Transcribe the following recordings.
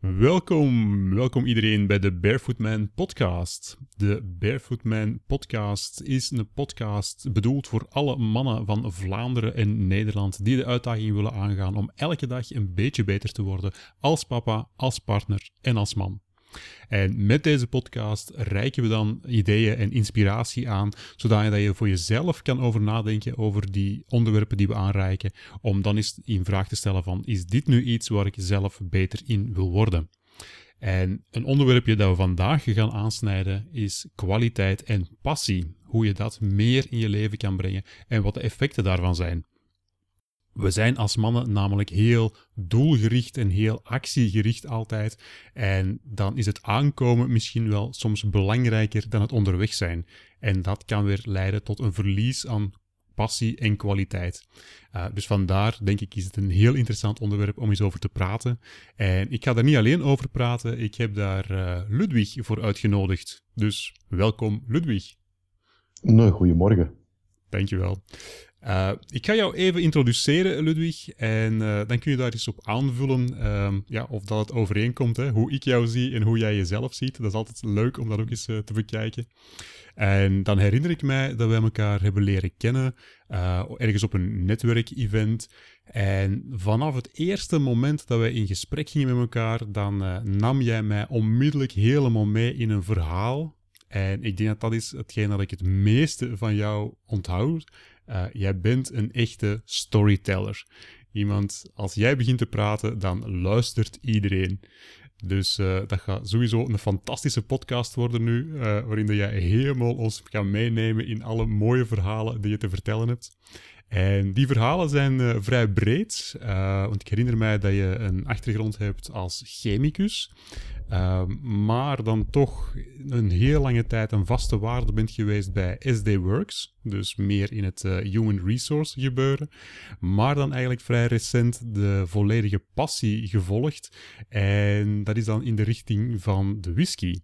Welkom, welkom iedereen bij de Barefoot Man podcast. De Barefoot Man podcast is een podcast bedoeld voor alle mannen van Vlaanderen en Nederland die de uitdaging willen aangaan om elke dag een beetje beter te worden als papa, als partner en als man. En met deze podcast reiken we dan ideeën en inspiratie aan, zodat je voor jezelf kan over nadenken over die onderwerpen die we aanreiken, om dan eens in vraag te stellen van, is dit nu iets waar ik zelf beter in wil worden? En een onderwerpje dat we vandaag gaan aansnijden is kwaliteit en passie. Hoe je dat meer in je leven kan brengen en wat de effecten daarvan zijn. We zijn als mannen namelijk heel doelgericht en heel actiegericht altijd. En dan is het aankomen misschien wel soms belangrijker dan het onderweg zijn. En dat kan weer leiden tot een verlies aan passie en kwaliteit. Uh, dus vandaar denk ik is het een heel interessant onderwerp om eens over te praten. En ik ga daar niet alleen over praten, ik heb daar uh, Ludwig voor uitgenodigd. Dus welkom Ludwig. Nou, goedemorgen. Dankjewel. Uh, ik ga jou even introduceren, Ludwig, en uh, dan kun je daar eens op aanvullen uh, ja, of dat het overeenkomt, hè, hoe ik jou zie en hoe jij jezelf ziet. Dat is altijd leuk om dat ook eens uh, te bekijken. En dan herinner ik mij dat wij elkaar hebben leren kennen, ergens op een netwerkevent. En vanaf het eerste moment dat wij in gesprek gingen met elkaar, dan nam jij mij onmiddellijk helemaal mee in een verhaal. En ik denk dat dat is hetgeen dat ik het meeste van jou onthoud. Uh, jij bent een echte storyteller. Iemand, als jij begint te praten, dan luistert iedereen. Dus uh, dat gaat sowieso een fantastische podcast worden nu, uh, waarin jij helemaal ons gaat meenemen in alle mooie verhalen die je te vertellen hebt. En die verhalen zijn uh, vrij breed, want ik herinner mij dat je een achtergrond hebt als chemicus. Uh, maar dan toch een heel lange tijd een vaste waarde bent geweest bij SD Works. Dus meer in het human resource gebeuren. Maar dan eigenlijk vrij recent de volledige passie gevolgd. En dat is dan in de richting van de whisky.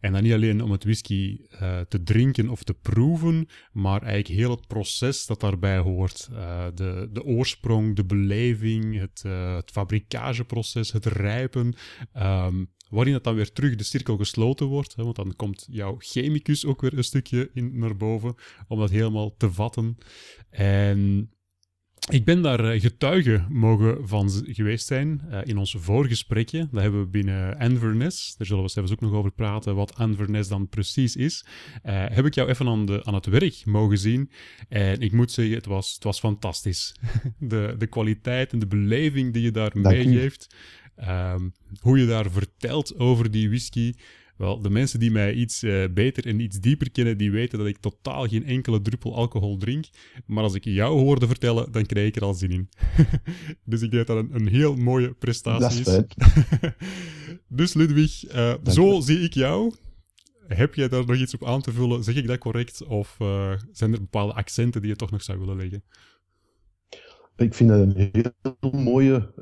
En dan niet alleen om het whisky uh, te drinken of te proeven, maar eigenlijk heel het proces dat daarbij hoort. Uh, de, de oorsprong, de beleving, het, uh, het fabrikageproces, het rijpen. Um, waarin het dan weer terug de cirkel gesloten wordt. Hè, want dan komt jouw chemicus ook weer een stukje in, naar boven om dat helemaal te vatten. En ik ben daar eh, getuige mogen van geweest zijn uh, in ons voorgesprekje. Dat hebben we binnen Inverness. Daar zullen we zelfs ook nog over praten wat Inverness dan precies is. Uh, heb ik jou even aan, de, aan het werk mogen zien. En ik moet zeggen, het was, het was fantastisch. de, de kwaliteit en de beleving die je daar meegeeft. Um, hoe je daar vertelt over die whisky. Wel, de mensen die mij iets uh, beter en iets dieper kennen, die weten dat ik totaal geen enkele druppel alcohol drink. Maar als ik jou hoorde vertellen, dan krijg ik er al zin in. dus ik denk dat een, een heel mooie prestatie dat is. dus Ludwig, uh, zo zie ik jou. Heb jij daar nog iets op aan te vullen? Zeg ik dat correct? Of uh, zijn er bepaalde accenten die je toch nog zou willen leggen? Ik vind dat een heel mooie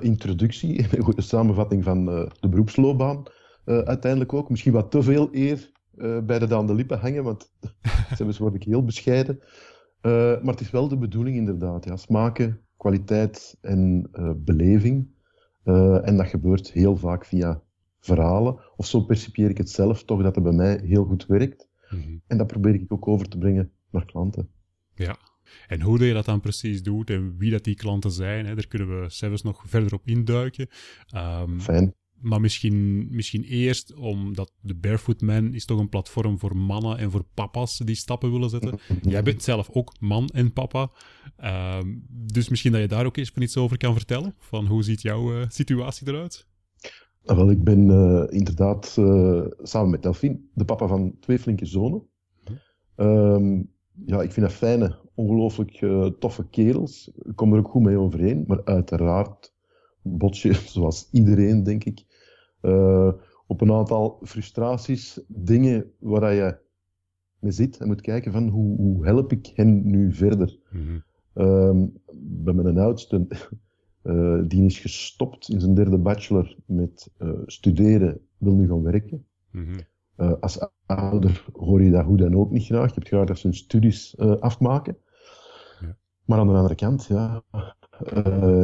introductie, een goede samenvatting van de beroepsloopbaan. Uh, uiteindelijk ook. Misschien wat te veel eer bij de aan de lippen hangen, want zelfs word ik heel bescheiden. maar het is wel de bedoeling inderdaad. Ja. Smaken, kwaliteit en beleving. en dat gebeurt heel vaak via verhalen. Of zo percipieer ik het zelf toch, dat het bij mij heel goed werkt. Mm -hmm. En dat probeer ik ook over te brengen naar klanten. Ja, en hoe je dat dan precies doet en wie dat die klanten zijn, hè, daar kunnen we zelfs nog verder op induiken. Um, Fijn. Maar misschien, misschien eerst, omdat de Barefoot Man is toch een platform voor mannen en voor papa's die stappen willen zetten. Jij bent zelf ook man en papa. Um, dus misschien dat je daar ook eens van iets over kan vertellen. Van hoe ziet jouw uh, situatie eruit? Ah, wel, ik ben uh, inderdaad uh, samen met Delphine de papa van twee flinke zonen. Um, ja, ik vind dat fijne, ongelooflijk toffe kerels. Ik kom er ook goed mee overeen. Maar uiteraard bots je, zoals iedereen, denk ik, uh, op een aantal frustraties, dingen waar je mee zit en moet kijken van hoe, hoe help ik hen nu verder. Mm -hmm. um, bij mijn oudste, uh, die is gestopt in zijn derde bachelor met uh, studeren, wil nu gaan werken. Mm -hmm. als ouder hoor je dat hoe dan ook niet graag. Je hebt graag dat ze hun studies afmaken. Ja. Maar aan de andere kant, ja,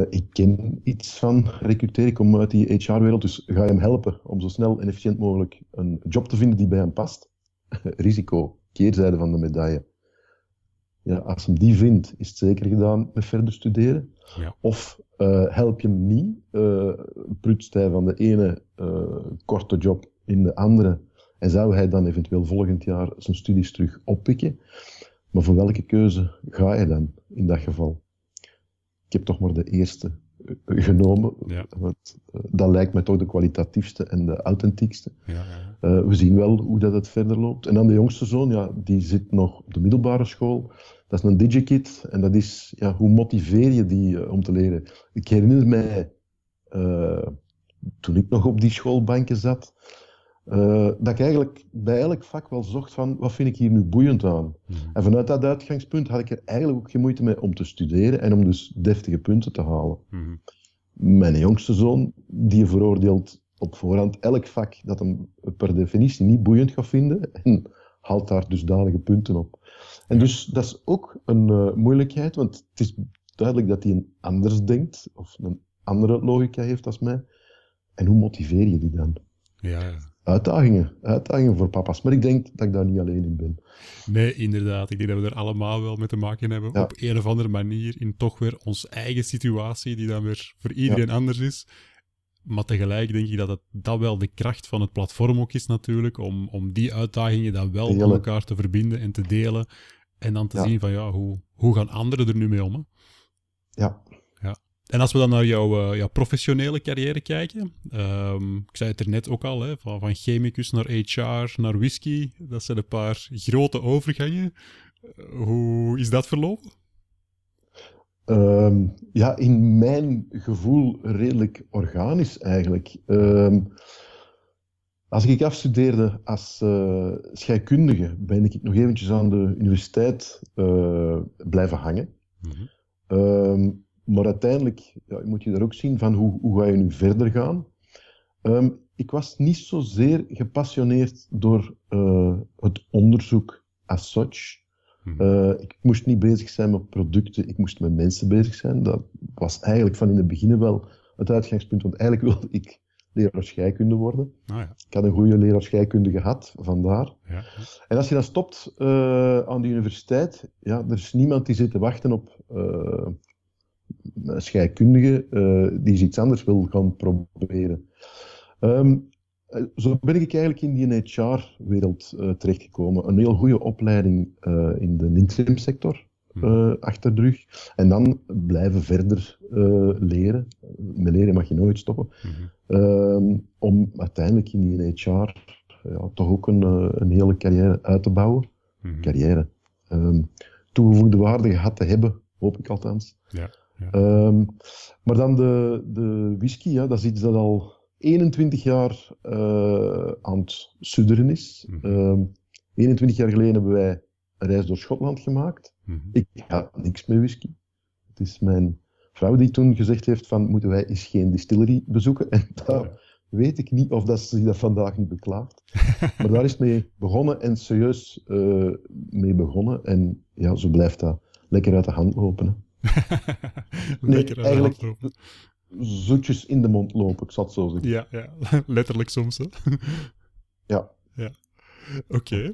ik ken iets van recruteren, ik kom uit die HR-wereld, dus ga je hem helpen om zo snel en efficiënt mogelijk een job te vinden die bij hem past. Risico, keerzijde van de medaille ja, als hem die vindt, is het zeker gedaan met verder studeren. Ja. Of uh, help je hem niet, uh, prutst hij van de ene korte job in de andere en zou hij dan eventueel volgend jaar zijn studies terug oppikken. Maar voor welke keuze ga je dan in dat geval? Ik heb toch maar de eerste genomen. Ja. Want, dat lijkt me toch de kwalitatiefste en de authentiekste. Ja, ja. we zien wel hoe dat het verder loopt. En dan de jongste zoon, ja, die zit nog op de middelbare school. Dat is een DigiKit en dat is, ja, hoe motiveer je die uh, om te leren? Ik herinner mij, uh, toen ik nog op die schoolbanken zat, uh, dat ik eigenlijk bij elk vak wel zocht van, wat vind ik hier nu boeiend aan? Mm. En vanuit dat uitgangspunt had ik er eigenlijk ook geen moeite mee om te studeren en om dus deftige punten te halen. Mm. Mijn jongste zoon, die veroordeelt op voorhand elk vak dat hem per definitie niet boeiend gaat vinden en haalt daar dus dalige punten op. En dus dat is ook een uh, moeilijkheid, want het is duidelijk dat hij een anders denkt, of een andere logica heeft als mij. En hoe motiveer je die dan? Ja. Uitdagingen, uitdagingen voor papa's. Maar ik denk dat ik daar niet alleen in ben. Nee, inderdaad. Ik denk dat we er allemaal wel mee te maken hebben. Op een of andere manier in toch weer onze eigen situatie, die dan weer voor iedereen anders is. Maar tegelijk denk ik dat het, dat wel de kracht van het platform ook is natuurlijk, om, om die uitdagingen dan wel met elkaar te verbinden en te delen. En dan te zien van, ja, hoe, hoe gaan anderen er nu mee om? Hè? Ja. En als we dan naar jouw, uh, jouw professionele carrière kijken, um, ik zei het er net ook al, hè, van, van chemicus naar HR, naar whisky, dat zijn een paar grote overgangen. Uh, hoe is dat verlopen? Um, ja, in mijn gevoel redelijk organisch eigenlijk. Um, als ik afstudeerde als uh, scheikundige, ben ik nog eventjes aan de universiteit uh, blijven hangen. Mm -hmm. um, maar uiteindelijk ja, moet je daar ook zien van hoe, hoe ga je nu verder gaan. ik was niet zozeer gepassioneerd door uh, het onderzoek as such. Uh, ik moest niet bezig zijn met producten, ik moest met mensen bezig zijn. Dat was eigenlijk van in het begin wel het uitgangspunt, want eigenlijk wilde ik leraar scheikunde worden. Ah, ja. Ik had een goede leraar scheikunde gehad, vandaar. Ja. En als je dan stopt uh, aan de universiteit, ja, er is niemand die zit te wachten op uh, scheikundige die iets anders wil gaan proberen. Um, eh, zo ben ik eigenlijk in die HR-wereld uh, eh, terechtgekomen. Een heel goede opleiding uh, in de interim sector uh, achter de rug. En dan blijven verder leren. Met leren mag je nooit stoppen. Mm om uiteindelijk in die HR ja, toch ook een, een hele carrière uit te bouwen. Mm Carrière. Um, toegevoegde waarde gehad te hebben, hoop ik althans. Ja, ja. Um, maar dan de, de whisky, ja, dat is iets dat al 21 jaar uh, aan het sudderen is. Mm -hmm. 21 jaar geleden hebben wij een reis door Schotland gemaakt. Mm -hmm. Ik had niks met whisky. Het is mijn vrouw die toen gezegd heeft van moeten wij eens geen distillery bezoeken. En daar weet ik niet of dat ze zich dat vandaag niet beklaagt. maar daar is mee begonnen en serieus uh, mee begonnen. En ja, zo blijft dat lekker uit de hand lopen. nee, lopen zoetjes in de mond lopen, ik zal het zo zeggen. Ja, ja. letterlijk soms. Hè? ja. ja. Oké.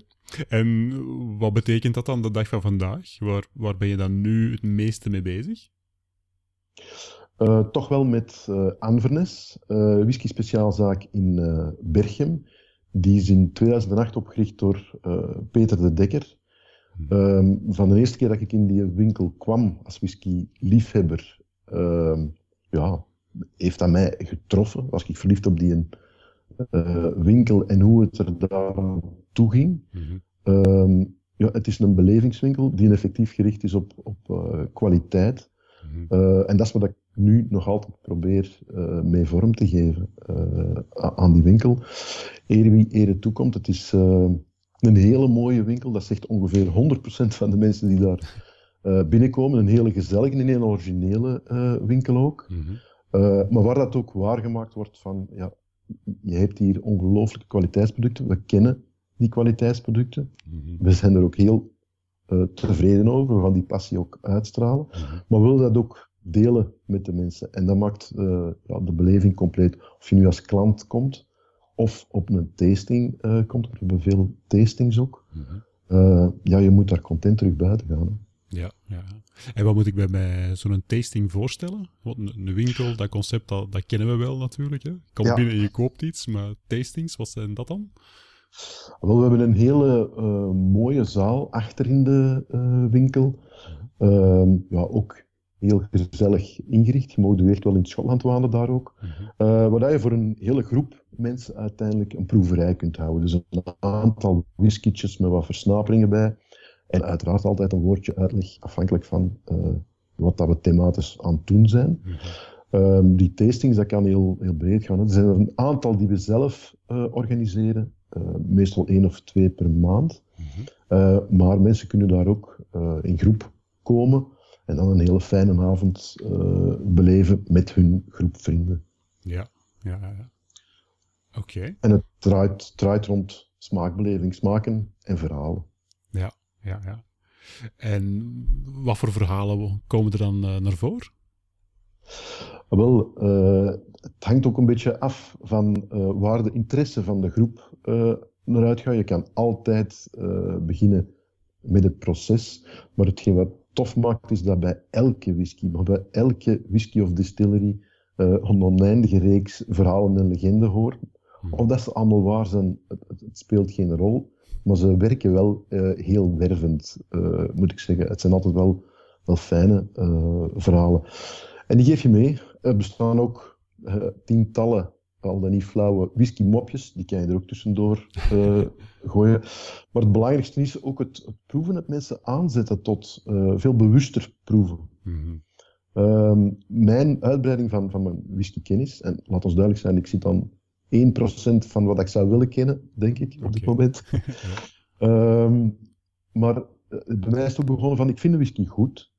En wat betekent dat dan de dag van vandaag? Waar, waar ben je dan nu het meeste mee bezig? Uh, toch wel met uh, Anvernes, uh, whisky speciaalzaak in Berchem. Die is in 2008 opgericht door Peter de Dekker. Hm. Ehm, van de eerste keer dat ik in die winkel kwam als whisky-liefhebber, ehm, ja, heeft aan mij getroffen. Was ik verliefd op die uh, winkel en hoe het er daar toe ging. Mm ja, het is een belevingswinkel die effectief gericht is op, op uh, kwaliteit. Mm -hmm. en dat is wat ik nu nog altijd probeer mee vorm te geven aan die winkel. Eer wie ere toekomt. Het is een hele mooie winkel. Dat zegt ongeveer 100% van de mensen die daar binnenkomen. Een hele gezellige en een hele originele winkel ook. Mhm. maar waar dat ook waargemaakt wordt van, ja, je hebt hier ongelooflijke kwaliteitsproducten. We kennen die kwaliteitsproducten. Mhm. We zijn er ook heel tevreden over. We gaan die passie ook uitstralen. Mhm. Maar we willen dat ook delen met de mensen. En dat maakt ja, de beleving compleet. Of je nu als klant komt, of op een tasting uh, komt. We hebben veel tastings ook. Mhm. Uh, ja, je moet daar content terug buiten gaan. Hè. Ja, ja. En wat moet ik bij, bij zo'n tasting voorstellen? Want een, winkel, dat concept, dat, dat kennen we wel natuurlijk. Hè? Komt Ja. binnen en je koopt iets, maar tastings, wat zijn dat dan? Wel, we hebben een hele uh, mooie zaal achter in de winkel. Uh, ja, ook heel gezellig ingericht. Je mag de weer wel in Schotland wonen daar ook. Mhm. waar je voor een hele groep mensen uiteindelijk een proeverij kunt houden. Dus een aantal whiskietjes met wat versnaperingen bij. En uiteraard altijd een woordje uitleg afhankelijk van uh, wat dat we thematisch aan het doen zijn. Mhm. Um, die tastings, dat kan heel, heel breed gaan. Hè. Er zijn er een aantal die we zelf uh, organiseren. Meestal één of twee per maand. Mhm. maar mensen kunnen daar ook in groep komen en dan een hele fijne avond uh, beleven met hun groep vrienden. Ja, ja, ja. Oké. Okay. En het draait, draait rond smaakbeleving, smaken en verhalen. Ja, ja, ja. En wat voor verhalen komen er dan uh, naar voren? Wel, uh, het hangt ook een beetje af van waar de interesse van de groep naar uitgaat. Je kan altijd beginnen met het proces, maar hetgeen wat tof maakt, is dat bij elke whisky, maar bij elke whisky of distillery, uh, een oneindige reeks verhalen en legenden hoort. Of dat ze allemaal waar zijn, het, speelt geen rol. Maar ze werken wel uh, heel wervend, uh, moet ik zeggen. Het zijn altijd wel, wel fijne verhalen. En die geef je mee. Er bestaan ook tientallen, al dan niet flauwe, whisky-mopjes. Die kan je er ook tussendoor gooien. Maar het belangrijkste is ook het, het proeven, het mensen aanzetten tot uh, veel bewuster proeven. Mm -hmm. um, mijn uitbreiding van, van mijn whiskykennis, en laat ons duidelijk zijn, ik zit dan 1% van wat ik zou willen kennen, denk ik, op okay. dit moment. um, maar uh, bij mij is het ook begonnen van, ik vind de whisky goed,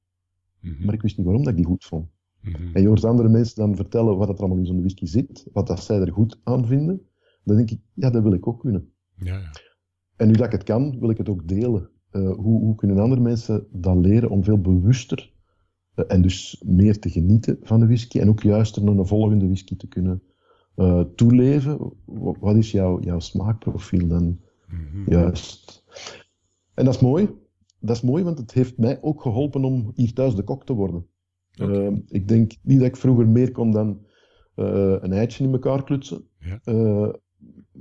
mm -hmm. maar ik wist niet waarom dat ik die goed vond. Mm -hmm. En je hoort andere mensen dan vertellen wat er allemaal in zo'n whisky zit, wat dat zij er goed aan vinden. Dan denk ik, ja, dat wil ik ook kunnen. Ja, ja. En nu dat ik het kan, wil ik het ook delen. Uh, hoe, hoe, kunnen andere mensen dat leren om veel bewuster uh, en dus meer te genieten van de whisky en ook juist naar een volgende whisky te kunnen uh, toeleven? Wat is jouw, jouw smaakprofiel dan mm -hmm. juist? En dat is mooi. Dat is mooi, want het heeft mij ook geholpen om hier thuis de kok te worden. Okay. ik denk niet dat ik vroeger meer kon dan een eitje in elkaar klutsen. Ja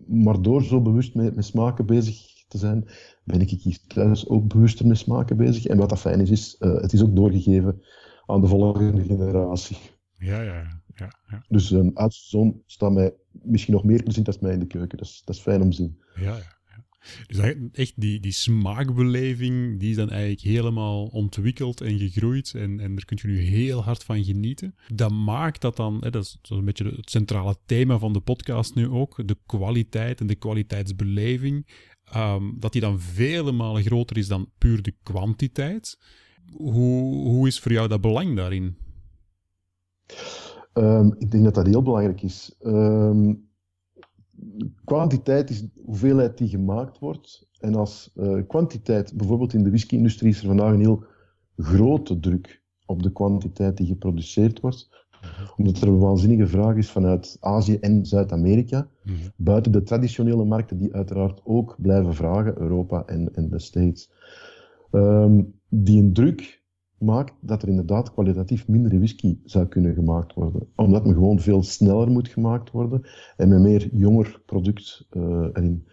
maar door zo bewust met, met, smaken bezig te zijn, ben ik hier thuis ook bewuster met smaken bezig. En wat dat fijn is, is het is ook doorgegeven aan de volgende generatie. Ja, ja, ja. ja. Dus een oudste zoon staat mij misschien nog meer plezier dan mij in de keuken. Dat is, dat is fijn om te zien. Ja, ja. Dus echt die, die smaakbeleving, die is dan eigenlijk helemaal ontwikkeld en gegroeid. En, en daar kun je nu heel hard van genieten. Dat maakt dat dan, hè, dat is een beetje het centrale thema van de podcast nu ook, de kwaliteit en de kwaliteitsbeleving. Um, dat die dan vele malen groter is dan puur de kwantiteit. Hoe, hoe is voor jou dat belang daarin? Um, ik denk dat dat heel belangrijk is. Um, kwantiteit is de hoeveelheid die gemaakt wordt. En als uh, kwantiteit, bijvoorbeeld in de whisky-industrie, is er vandaag een heel grote druk op de kwantiteit die geproduceerd wordt. Omdat er een waanzinnige vraag is vanuit Azië en Zuid-Amerika. Mhm. Buiten de traditionele markten die uiteraard ook blijven vragen, Europa en, en de States. Um, die een druk maakt dat er inderdaad kwalitatief mindere whisky zou kunnen gemaakt worden. Omdat men gewoon veel sneller moet gemaakt worden en met meer jonger product uh, erin.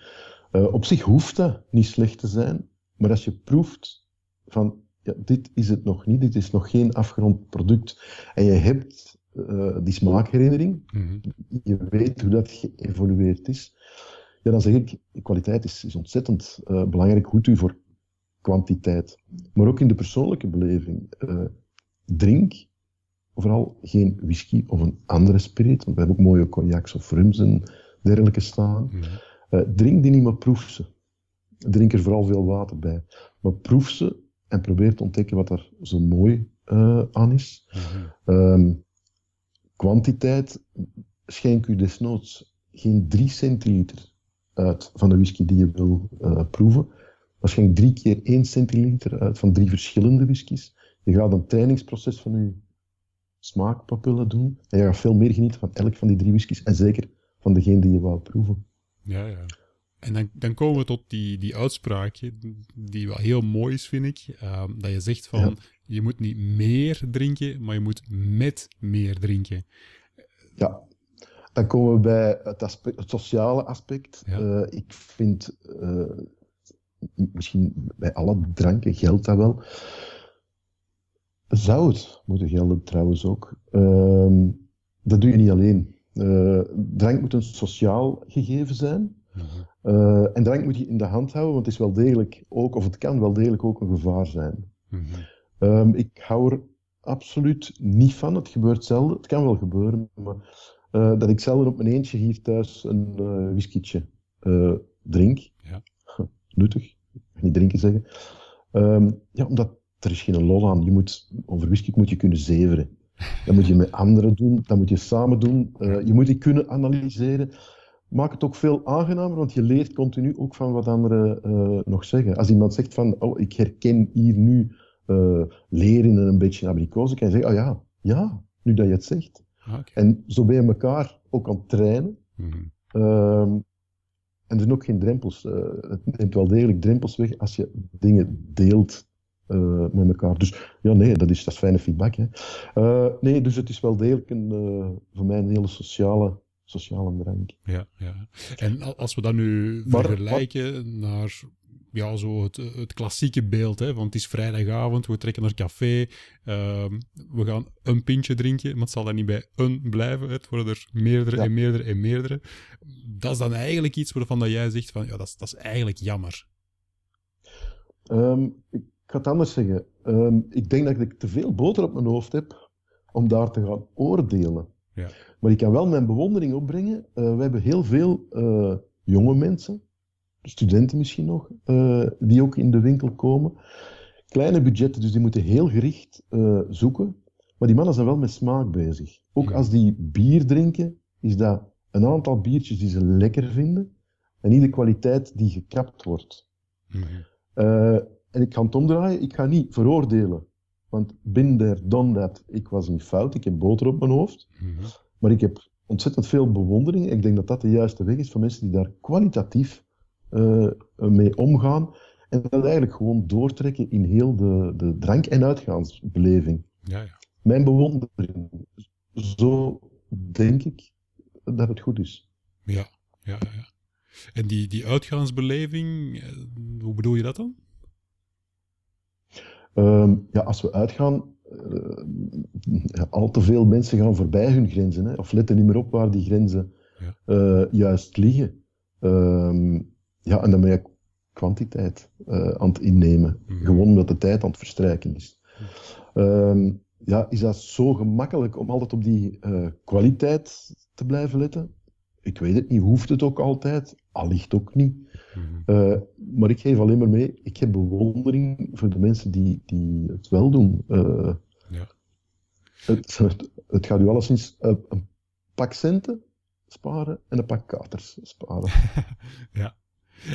Uh, op zich hoeft dat niet slecht te zijn, maar als je proeft van ja, dit is het nog niet, dit is nog geen afgerond product en je hebt uh, die smaakherinnering, mm -hmm. je weet hoe dat geëvolueerd is, ja, dan zeg ik, kwaliteit is, is ontzettend belangrijk. Goed u voor kwantiteit. Maar ook in de persoonlijke beleving. Uh, drink vooral geen whisky of een andere spirit, want we hebben ook mooie cognacs of rums en dergelijke staan. Mm Uh, drink die niet, maar proef ze. Drink er vooral veel water bij. Maar proef ze en probeer te ontdekken wat er zo mooi uh, aan is. Mm kwantiteit, schenk u desnoods geen 3 centiliter uit van de whisky die je wil uh, proeven. Maar schenk drie keer 1 centiliter uit van drie verschillende whiskies. Je gaat een trainingsproces van je smaakpapillen doen. En je gaat veel meer genieten van elk van die drie whiskies. En zeker van degene die je wou proeven. Ja, ja. En dan, dan komen we tot die, die uitspraak, die wel heel mooi is, vind ik. Uh, dat je zegt van, je moet niet meer drinken, maar je moet met meer drinken. Ja, dan komen we bij het, aspect, het sociale aspect. Ja. Uh, ik vind, uh, misschien bij alle dranken geldt dat wel. Zou het moeten gelden trouwens ook. Uh, dat doe je niet alleen. Uh, drank moet een sociaal gegeven zijn. Uh, en drank moet je in de hand houden, want het is wel degelijk ook, of het kan wel degelijk ook een gevaar zijn. Mm -hmm. ik hou er absoluut niet van. Het gebeurt zelden. Het kan wel gebeuren, maar uh, dat ik zelden op mijn eentje hier thuis een whiskietje drink. Nuttig, niet drinken zeggen. Um, ja, omdat er is geen lol aan. Je moet, over whisky moet je kunnen zeveren. Dat moet je met anderen doen, dat moet je samen doen. je moet die kunnen analyseren maakt het ook veel aangenamer, want je leert continu ook van wat anderen uh, nog zeggen. Als iemand zegt van, oh, ik herken hier nu uh, leren en een beetje abrikozen, kan je zeggen, oh ja, ja, nu dat je het zegt. Ah, okay. En zo ben je elkaar ook aan het trainen. Mm -hmm. En er zijn ook geen drempels. Uh, het neemt wel degelijk drempels weg als je dingen deelt uh, met elkaar. Dus ja, nee, dat is, dat is fijne feedback. Hè. Uh, nee, dus het is wel degelijk een, voor mij een hele sociale sociale drank. Ja, ja. En als we dat nu vergelijken naar ja, zo het, het klassieke beeld, hè, want het is vrijdagavond, we trekken naar café, uh, we gaan een pintje drinken, maar het zal dan niet bij een blijven, het worden er meerdere en meerdere en meerdere. Dat is dan eigenlijk iets waarvan dat jij zegt van, ja, dat is, dat is eigenlijk jammer. Um, ik ga het anders zeggen. Um, ik denk dat ik te veel boter op mijn hoofd heb om daar te gaan oordelen. Ja. Maar ik kan wel mijn bewondering opbrengen. Uh, we hebben heel veel uh, jonge mensen, studenten misschien nog, uh, die ook in de winkel komen. Kleine budgetten, dus die moeten heel gericht zoeken. Maar die mannen zijn wel met smaak bezig. Ook als die bier drinken, is dat een aantal biertjes die ze lekker vinden. En niet de kwaliteit die gekapt wordt. -hmm. en ik ga het omdraaien, ik ga niet veroordelen. Want bin der, done that, ik was niet fout, ik heb boter op mijn hoofd. Maar ik heb ontzettend veel bewondering. Ik denk dat dat de juiste weg is voor mensen die daar kwalitatief uh, mee omgaan. En dat eigenlijk gewoon doortrekken in heel de, de drank- en uitgaansbeleving. Ja, ja. Mijn bewondering. Zo denk ik dat het goed is. Ja, ja, ja. En die, die uitgaansbeleving, eh, hoe bedoel je dat dan? Um, ja, als we uitgaan, uh, al te veel mensen gaan voorbij hun grenzen, hè, of letten niet meer op waar die grenzen ja. uh, juist liggen. Um, ja, en dan ben je kwantiteit uh, aan het innemen, mm -hmm. gewoon omdat de tijd aan het verstrijken is. Um, ja, is dat zo gemakkelijk om altijd op die kwaliteit te blijven letten? Ik weet het niet, hoeft het ook altijd, allicht ook niet. Uh, maar ik geef alleen maar mee, ik heb bewondering voor de mensen die, die het wel doen. Uh, ja. het, het, het, gaat u alleszins een pak centen sparen en een pak katers sparen. ja.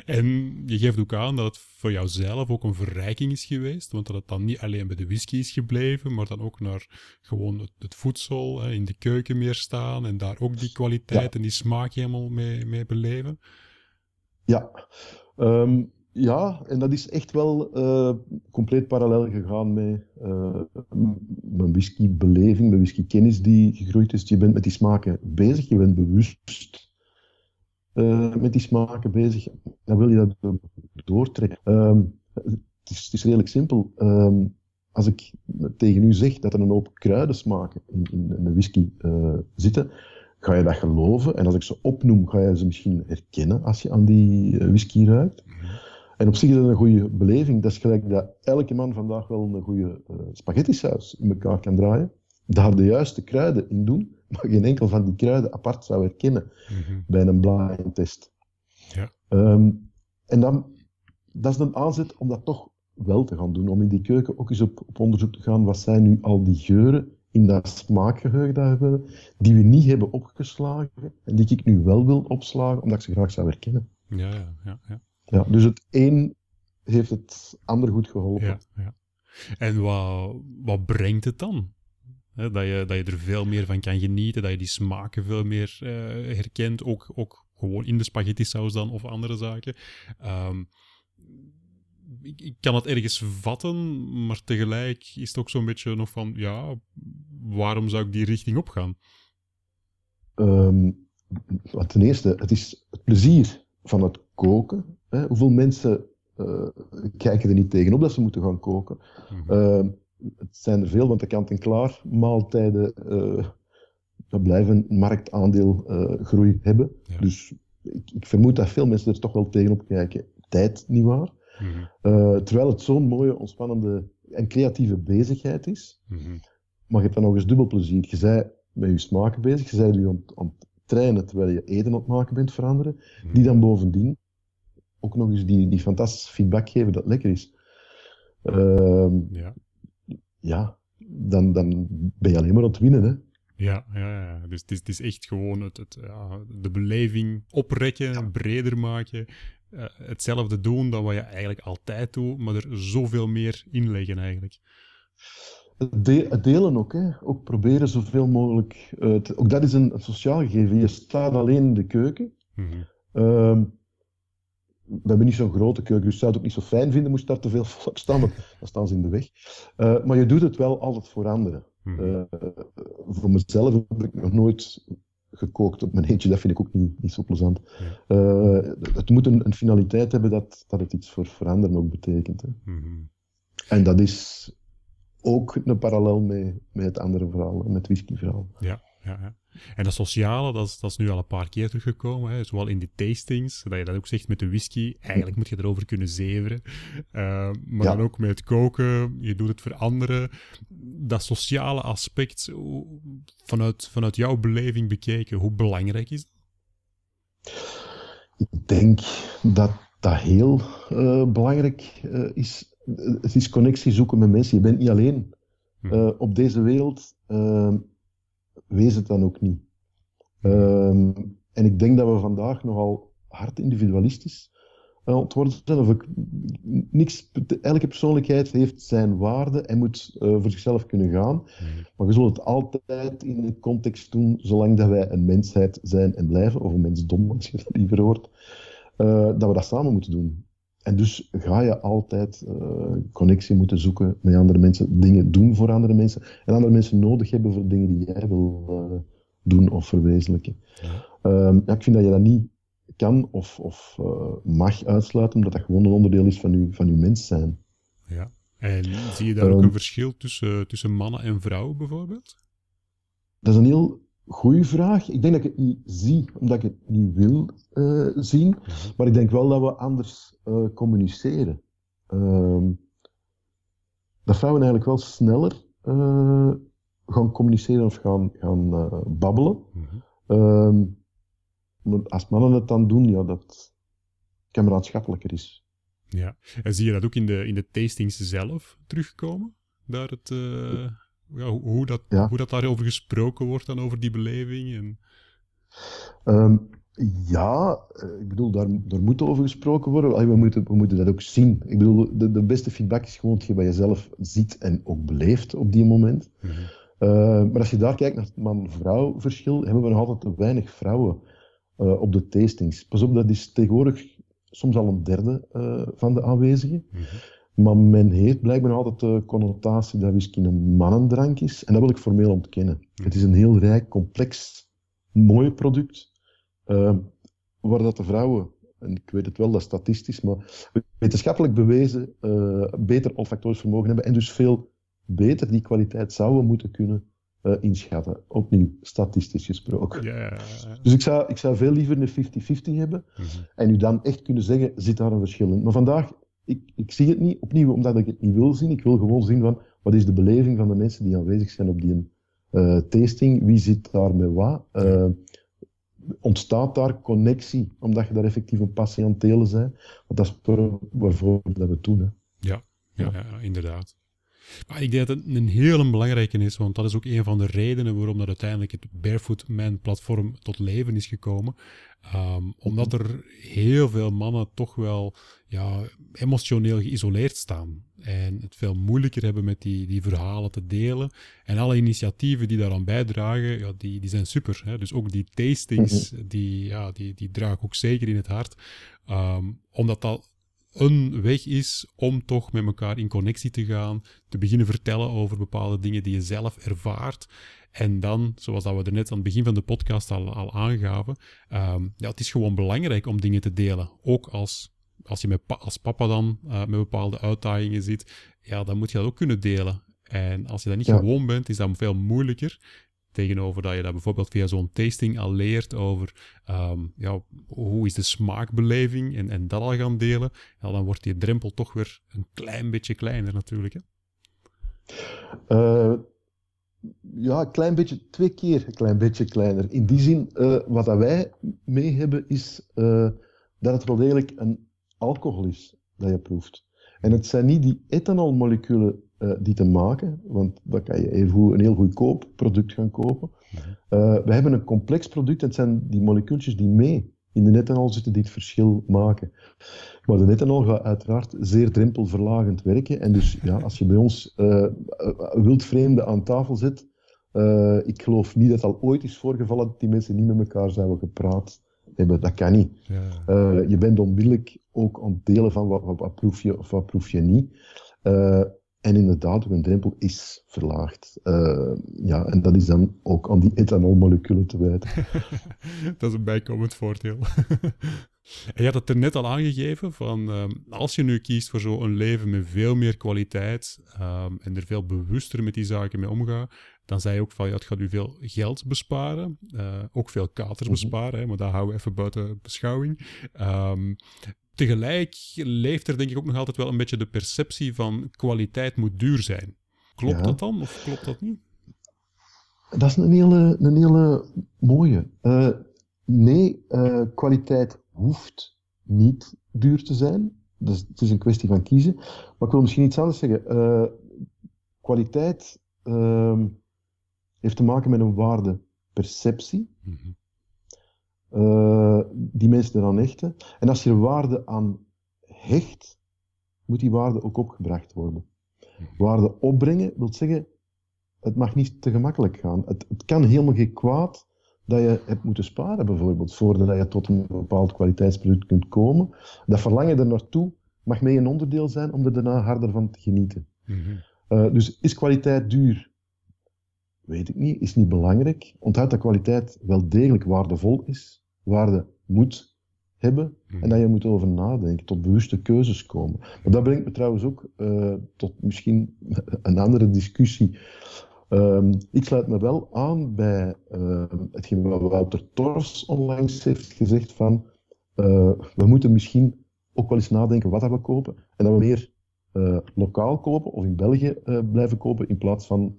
En je geeft ook aan dat het voor jouzelf ook een verrijking is geweest, want dat het dan niet alleen bij de whisky is gebleven, maar dan ook naar gewoon het, het voedsel hè, in de keuken meer staan en daar ook die kwaliteit ja. en die smaak helemaal mee, mee beleven. Ja. Um, ja, en dat is echt wel uh, compleet parallel gegaan met uh, mijn whiskybeleving, mijn whiskykennis die gegroeid is. Je bent met die smaken bezig, je bent bewust uh, met die smaken bezig. Dan wil je dat doortrekken. Um, het, is, het, is, redelijk simpel. Um, als ik tegen u zeg dat er een hoop kruidensmaken in, in, in een whisky zitten, ga je dat geloven. En als ik ze opnoem, ga je ze misschien herkennen als je aan die uh, whisky ruikt. -hmm. En op zich is dat een goede beleving. Dat is gelijk dat elke man vandaag wel een goede uh, spaghetti saus in elkaar kan draaien. Daar de juiste kruiden in doen, maar geen enkel van die kruiden apart zou herkennen mm -hmm. bij een blind test. Ja. Um, en dan, dat is een aanzet om dat toch wel te gaan doen. Om in die keuken ook eens op, op onderzoek te gaan, wat zijn nu al die geuren in dat smaakgeheugen dat we hebben, die we niet hebben opgeslagen en die ik nu wel wil opslagen, omdat ik ze graag zou herkennen. Ja, ja, ja. ja. ja dus het een heeft het ander goed geholpen. Ja, ja. En wat, wat brengt het dan? Dat, je, dat je er veel meer van kan genieten, dat je die smaken veel meer uh, herkent, ook, ook gewoon in de spaghetti saus dan of andere zaken. Um, ik, ik, kan het ergens vatten, maar tegelijk is het ook zo'n beetje nog van, ja, waarom zou ik die richting opgaan? Um, ten eerste, het is het plezier van het koken. Hè? Hoeveel mensen uh, kijken er niet tegenop dat ze moeten gaan koken? Mm -hmm. Het zijn er veel, want de kant-en-klaar maaltijden uh, blijven marktaandeel groei hebben. Ja. Dus ik, ik, vermoed dat veel mensen er toch wel tegenop kijken. Tijd, niet waar? Mm -hmm. terwijl het zo'n mooie, ontspannende en creatieve bezigheid is. Mm -hmm. Maar je hebt dan nog eens dubbel plezier. Je bent met je smaken bezig, je bent je aan, aan het trainen terwijl je eten aan het maken bent veranderen. Mm. Die dan bovendien ook nog eens die, die fantastische feedback geven dat lekker is. Uh, ja. Ja, dan, dan ben je alleen maar aan het winnen. Hè? Ja, ja, ja. dus het is, het is echt gewoon het, het, ja, de beleving oprekken, ja. breder maken. Uh, hetzelfde doen dan wat je eigenlijk altijd doet, maar er zoveel meer in leggen eigenlijk. Het, de, het delen ook, hè. ook proberen zoveel mogelijk. Uh, te, ook dat is een, een, sociaal gegeven. Je staat alleen in de keuken. Mm -hmm. uh, we hebben niet zo'n grote keuken, dus zou het ook niet zo fijn vinden moest daar te veel volk staan, want dan staan ze in de weg. Uh, maar je doet het wel altijd voor anderen. Mm -hmm. voor mezelf heb ik nog nooit gekookt op mijn eentje, dat vind ik ook niet, niet zo plezant. Uh, het moet een, een, finaliteit hebben dat, dat het iets voor, voor anderen ook betekent. Hè. -hmm. En dat is ook een parallel met, met het andere verhaal, met het whisky-verhaal. Ja, ja, ja. En dat sociale, dat is, dat is nu al een paar keer teruggekomen, hè, zowel in die tastings, dat je dat ook zegt met de whisky. Eigenlijk moet je erover kunnen zeveren. Uh, maar ja. dan ook met het koken, je doet het voor anderen. Dat sociale aspect, vanuit, vanuit jouw beleving bekeken, hoe belangrijk is dat? Ik denk dat dat heel uh, belangrijk uh, is. Het is connectie zoeken met mensen. Je bent niet alleen hm. op deze wereld ehm, wees het dan ook niet. Um, en ik denk dat we vandaag nogal hard individualistisch ontworpen zijn. Of ik, niks, elke persoonlijkheid heeft zijn waarde en moet uh, voor zichzelf kunnen gaan. Mm. Maar we zullen het altijd in een context doen, zolang dat wij een mensheid zijn en blijven, of een mensdom, als je dat liever hoort, uh, dat we dat samen moeten doen. En dus ga je altijd uh, connectie moeten zoeken met andere mensen, dingen doen voor andere mensen en andere mensen nodig hebben voor dingen die jij wil uh, doen of verwezenlijken. Ja. Um, ja, ik vind dat je dat niet kan of, of uh, mag uitsluiten, omdat dat gewoon een onderdeel is van je, van uw mens zijn. Ja, en zie je daar um, ook een verschil tussen, tussen mannen en vrouwen bijvoorbeeld? Dat is een heel Goeie vraag. Ik denk dat ik het niet zie, omdat ik het niet wil uh, zien. Mhm. Maar ik denk wel dat we anders uh, communiceren. Uh, dat vrouwen eigenlijk wel sneller uh, gaan communiceren of gaan, gaan babbelen. -hmm. maar als mannen het dan doen, ja, dat kameraadschappelijker is. Ja, en zie je dat ook in de, in de tastings zelf terugkomen? Daar het ja, hoe, dat, ja. hoe dat daarover gesproken wordt dan over die beleving? En... Um, ja, eh, ik bedoel, daar, daar moet over gesproken worden. We moeten, we moeten dat ook zien. Ik bedoel, de, de beste feedback is gewoon wat je zelf ziet en ook beleeft op die moment. Mm -hmm. uh, maar als je daar kijkt naar het man-vrouw verschil, hebben we nog altijd te weinig vrouwen uh, op de tastings. Pas op, dat is tegenwoordig soms al een derde uh, van de aanwezigen. Mm -hmm. Maar men heeft blijkbaar altijd de connotatie dat whisky een mannendrank is. En dat wil ik formeel ontkennen. Hmm. Het is een heel rijk, complex, mooi product. Uh, waar dat de vrouwen, en ik weet het wel, dat is statistisch, maar wetenschappelijk bewezen uh, beter olfactorisch vermogen hebben. En dus veel beter die kwaliteit zouden moeten kunnen uh, inschatten. Opnieuw, statistisch gesproken. Dus ik zou, ik zou veel liever een 50-50 hebben. Mm -hmm. En u dan echt kunnen zeggen, zit daar een verschil in. Maar vandaag ik, ik zie het niet, opnieuw omdat ik het niet wil zien. Ik wil gewoon zien van, wat is de beleving van de mensen die aanwezig zijn op die uh, tasting? Wie zit daar met wat? Uh, ontstaat daar connectie, omdat je daar effectief een patiëntele bent? Want dat is waarvoor dat we doen. Hè. Ja, ja, ja inderdaad. Maar ik denk dat het een hele belangrijke is, want dat is ook een van de redenen waarom dat uiteindelijk het Barefoot Man platform tot leven is gekomen. Ehm, omdat er heel veel mannen toch wel ja, emotioneel geïsoleerd staan. En het veel moeilijker hebben met die, die verhalen te delen. En alle initiatieven die daaraan bijdragen, ja, die, die zijn super. Hè? Dus ook die tastings, mhm. die, ja, die, die dragen ook zeker in het hart. Um, omdat dat een weg is om toch met elkaar in connectie te gaan, te beginnen vertellen over bepaalde dingen die je zelf ervaart. En dan, zoals dat we er net aan het begin van de podcast al, al aangaven, um, ja, het is gewoon belangrijk om dingen te delen. Ook als, als je met als papa dan uh, met bepaalde uitdagingen zit, ja, dan moet je dat ook kunnen delen. En als je dat niet gewoon bent, is dat veel moeilijker. Tegenover dat je dat bijvoorbeeld via zo'n tasting al leert over um, ja, hoe is de smaakbeleving en, en dat al gaan delen, ja, dan wordt die drempel toch weer een klein beetje kleiner natuurlijk. Hè? Uh, ja, een klein beetje, twee keer een klein beetje kleiner. In die zin, uh, wat dat wij mee hebben, is uh, dat het wel degelijk een alcohol is dat je proeft. En het zijn niet die ethanolmoleculen uh, die te maken, want dan kan je even een heel goedkoop product gaan kopen. Uh, we hebben een complex product, het zijn die molecuultjes die mee in de ethanol zitten die het verschil maken. Maar de ethanol gaat uiteraard zeer drempelverlagend werken. En dus ja, als je bij ons uh, wildvreemden aan tafel zet, uh, ik geloof niet dat al ooit is voorgevallen dat die mensen niet met elkaar zouden gepraat hebben. Dat kan niet. Ja. Uh, je bent onmiddellijk ook aan het delen van wat, wat, wat proef je of wat proef je niet. En inderdaad, hun drempel is verlaagd. Uh, ja, en dat is dan ook aan die ethanolmoleculen te wijten. dat is een bijkomend voordeel. en je had het er net al aangegeven, van um, als je nu kiest voor zo'n leven met veel meer kwaliteit um, en er veel bewuster met die zaken mee omgaat, dan zei je ook van, ja, het gaat u veel geld besparen, uh, ook veel katers mhm. besparen, hè, maar daar houden we even buiten beschouwing. Um, tegelijk leeft er denk ik ook nog altijd wel een beetje de perceptie van kwaliteit moet duur zijn. Klopt dat dan of klopt dat niet? Dat is een hele, een hele mooie. Uh, nee, uh, kwaliteit hoeft niet duur te zijn. Dus het is een kwestie van kiezen. Maar ik wil misschien iets anders zeggen. Uh, kwaliteit ehm, heeft te maken met een waardeperceptie. Mm uh, die mensen eraan hechten. En als je er waarde aan hecht, moet die waarde ook opgebracht worden. Waarde opbrengen wil zeggen, het mag niet te gemakkelijk gaan. Het, het kan helemaal geen kwaad dat je hebt moeten sparen, bijvoorbeeld, voordat je tot een bepaald kwaliteitsproduct kunt komen. Dat verlangen er naartoe mag mee een onderdeel zijn om er daarna harder van te genieten. Mm dus is kwaliteit duur? Weet ik niet, is niet belangrijk. Onthoud dat kwaliteit wel degelijk waardevol is waarde moet hebben en dat je moet over nadenken, tot bewuste keuzes komen. Maar dat brengt me trouwens ook uh, tot misschien een andere discussie. Um, ik sluit me wel aan bij uh, hetgeen wat Wouter Tors onlangs heeft gezegd van uh, we moeten misschien ook wel eens nadenken wat we kopen en dat we meer lokaal kopen of in België blijven kopen in plaats van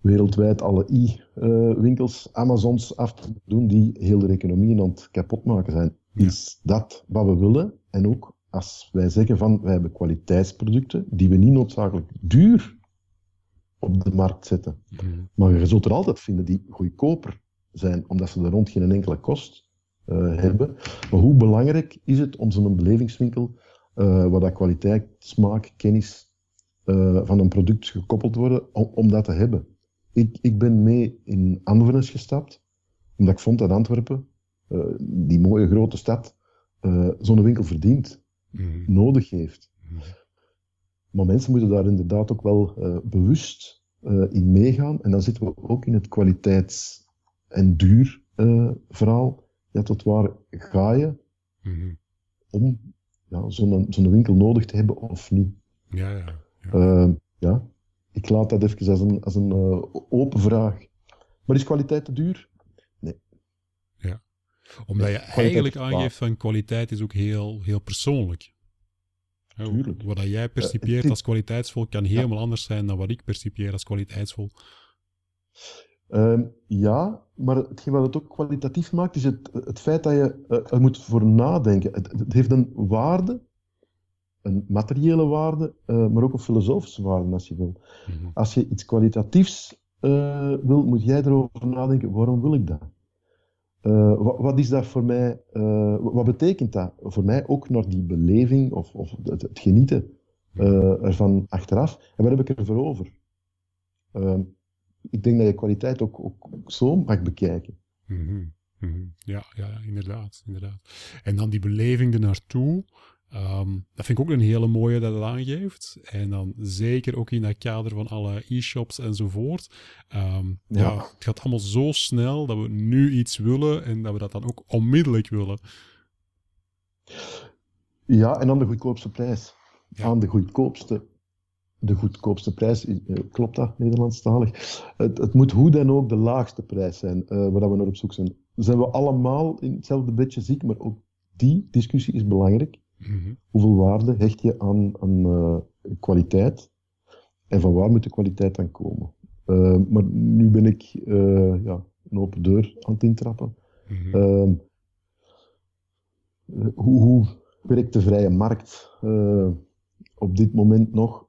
wereldwijd alle e-winkels, Amazons af te doen die heel de economie aan het kapot maken zijn. Is dat wat we willen? En ook als wij zeggen van wij hebben kwaliteitsproducten die we niet noodzakelijk duur op de markt zetten. Maar je zult er altijd vinden die goedkoper zijn, omdat ze er rond geen enkele kost uh, hebben. Maar hoe belangrijk is het om zo'n belevingswinkel, uh, waar dat kwaliteit, smaak, kennis uh, van een product gekoppeld worden, om, om dat te hebben? Ik, ik ben mee in Anvenes gestapt, omdat ik vond dat Antwerpen, uh, die mooie grote stad, uh, zo'n winkel verdient, mm. nodig heeft. Mm. Maar mensen moeten daar inderdaad ook wel uh, bewust in meegaan. En dan zitten we ook in het kwaliteits- en duur verhaal. Ja, tot waar ga je mm. om ja, zo'n zo'n winkel nodig te hebben of niet? Ja, ja. ja. ja ik laat dat even als een, als een uh, open vraag. Maar is kwaliteit te duur? Nee. Ja. Omdat je eigenlijk aangeeft van kwaliteit is ook heel, heel persoonlijk. Tuurlijk. Wat jij percipieert uh, als kwaliteitsvol kan helemaal anders zijn dan wat ik percipieer als kwaliteitsvol. Uh, ja, maar hetgeen wat het ook kwalitatief maakt, is het, het feit dat je uh, er moet voor nadenken. Het, het heeft een waarde een materiële waarde, uh, maar ook een filosofische waarde als je wil. Mhm. Als je iets kwalitatiefs uh, wil, moet jij erover nadenken, waarom wil ik dat? Uh, wat, wat, is dat voor mij, wat betekent dat voor mij ook naar die beleving of, of het, het genieten ervan achteraf? En wat heb ik ervoor over? ik denk dat je kwaliteit ook, ook zo mag bekijken. Mm -hmm. Ja, ja, inderdaad, inderdaad. En dan die beleving ernaartoe. Um, dat vind ik ook een hele mooie dat het aangeeft. En dan zeker ook in dat kader van alle e-shops enzovoort. Um, ja. ja. het gaat allemaal zo snel dat we nu iets willen en dat we dat dan ook onmiddellijk willen. Ja, en dan de goedkoopste prijs. Ja. Aan de goedkoopste de goedkoopste prijs. Eh, klopt dat, Nederlandstalig? Het, het moet hoe dan ook de laagste prijs zijn uh, waar we naar op zoek zijn. Zijn we allemaal in hetzelfde bedje ziek, maar ook die discussie is belangrijk. Mhm. Hoeveel waarde hecht je aan, aan uh, kwaliteit? En van waar moet de kwaliteit dan komen? maar nu ben ik ja, een open deur aan het intrappen. Mhm. Ehm, hoe, hoe werkt de vrije markt op dit moment nog?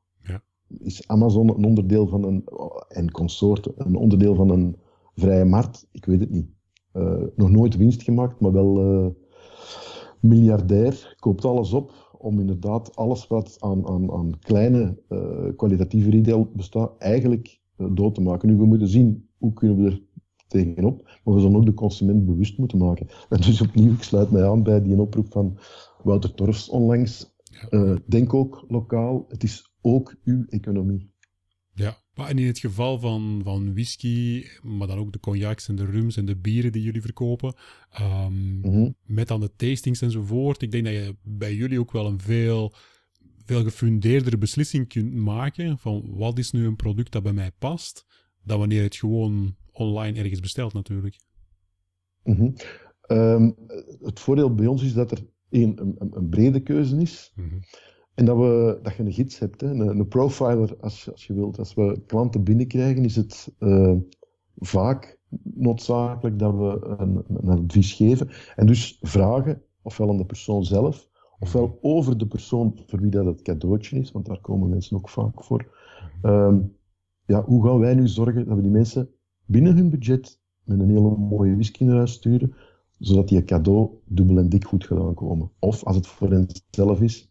is Amazon een onderdeel van een, en consorten, een onderdeel van een vrije markt? Ik weet het niet. Nog nooit winst gemaakt, maar wel miljardair, koopt alles op om inderdaad alles wat aan, aan, aan kleine uh, kwalitatieve retail bestaat, eigenlijk dood te maken. Nu, we moeten zien hoe kunnen we er tegenop, maar we zullen ook de consument bewust moeten maken. En dus opnieuw, ik sluit mij aan bij die oproep van Wouter Torfs onlangs. denk ook lokaal, het is ook uw economie. Ja, en in het geval van, van whisky, maar dan ook de cognacs en de rums en de bieren die jullie verkopen, um, mm met dan de tastings enzovoort, ik denk dat je bij jullie ook wel een veel, veel gefundeerdere beslissing kunt maken van wat is nu een product dat bij mij past, dan wanneer je het gewoon online ergens bestelt natuurlijk. Mm het voordeel bij ons is dat er één, een, een, brede keuze is. Mhm. En dat, we, dat je een gids hebt, hè, een, een profiler als, als je wilt. Als we klanten binnenkrijgen, is het uh, vaak noodzakelijk dat we een, een, advies geven. En dus vragen, ofwel aan de persoon zelf, ofwel over de persoon voor wie dat het cadeautje is, want daar komen mensen ook vaak voor. Um, ja, hoe gaan wij nu zorgen dat we die mensen binnen hun budget met een hele mooie whisky naar huis sturen, zodat die cadeau dubbel en dik goed gedaan komen? Of als het voor hen zelf is,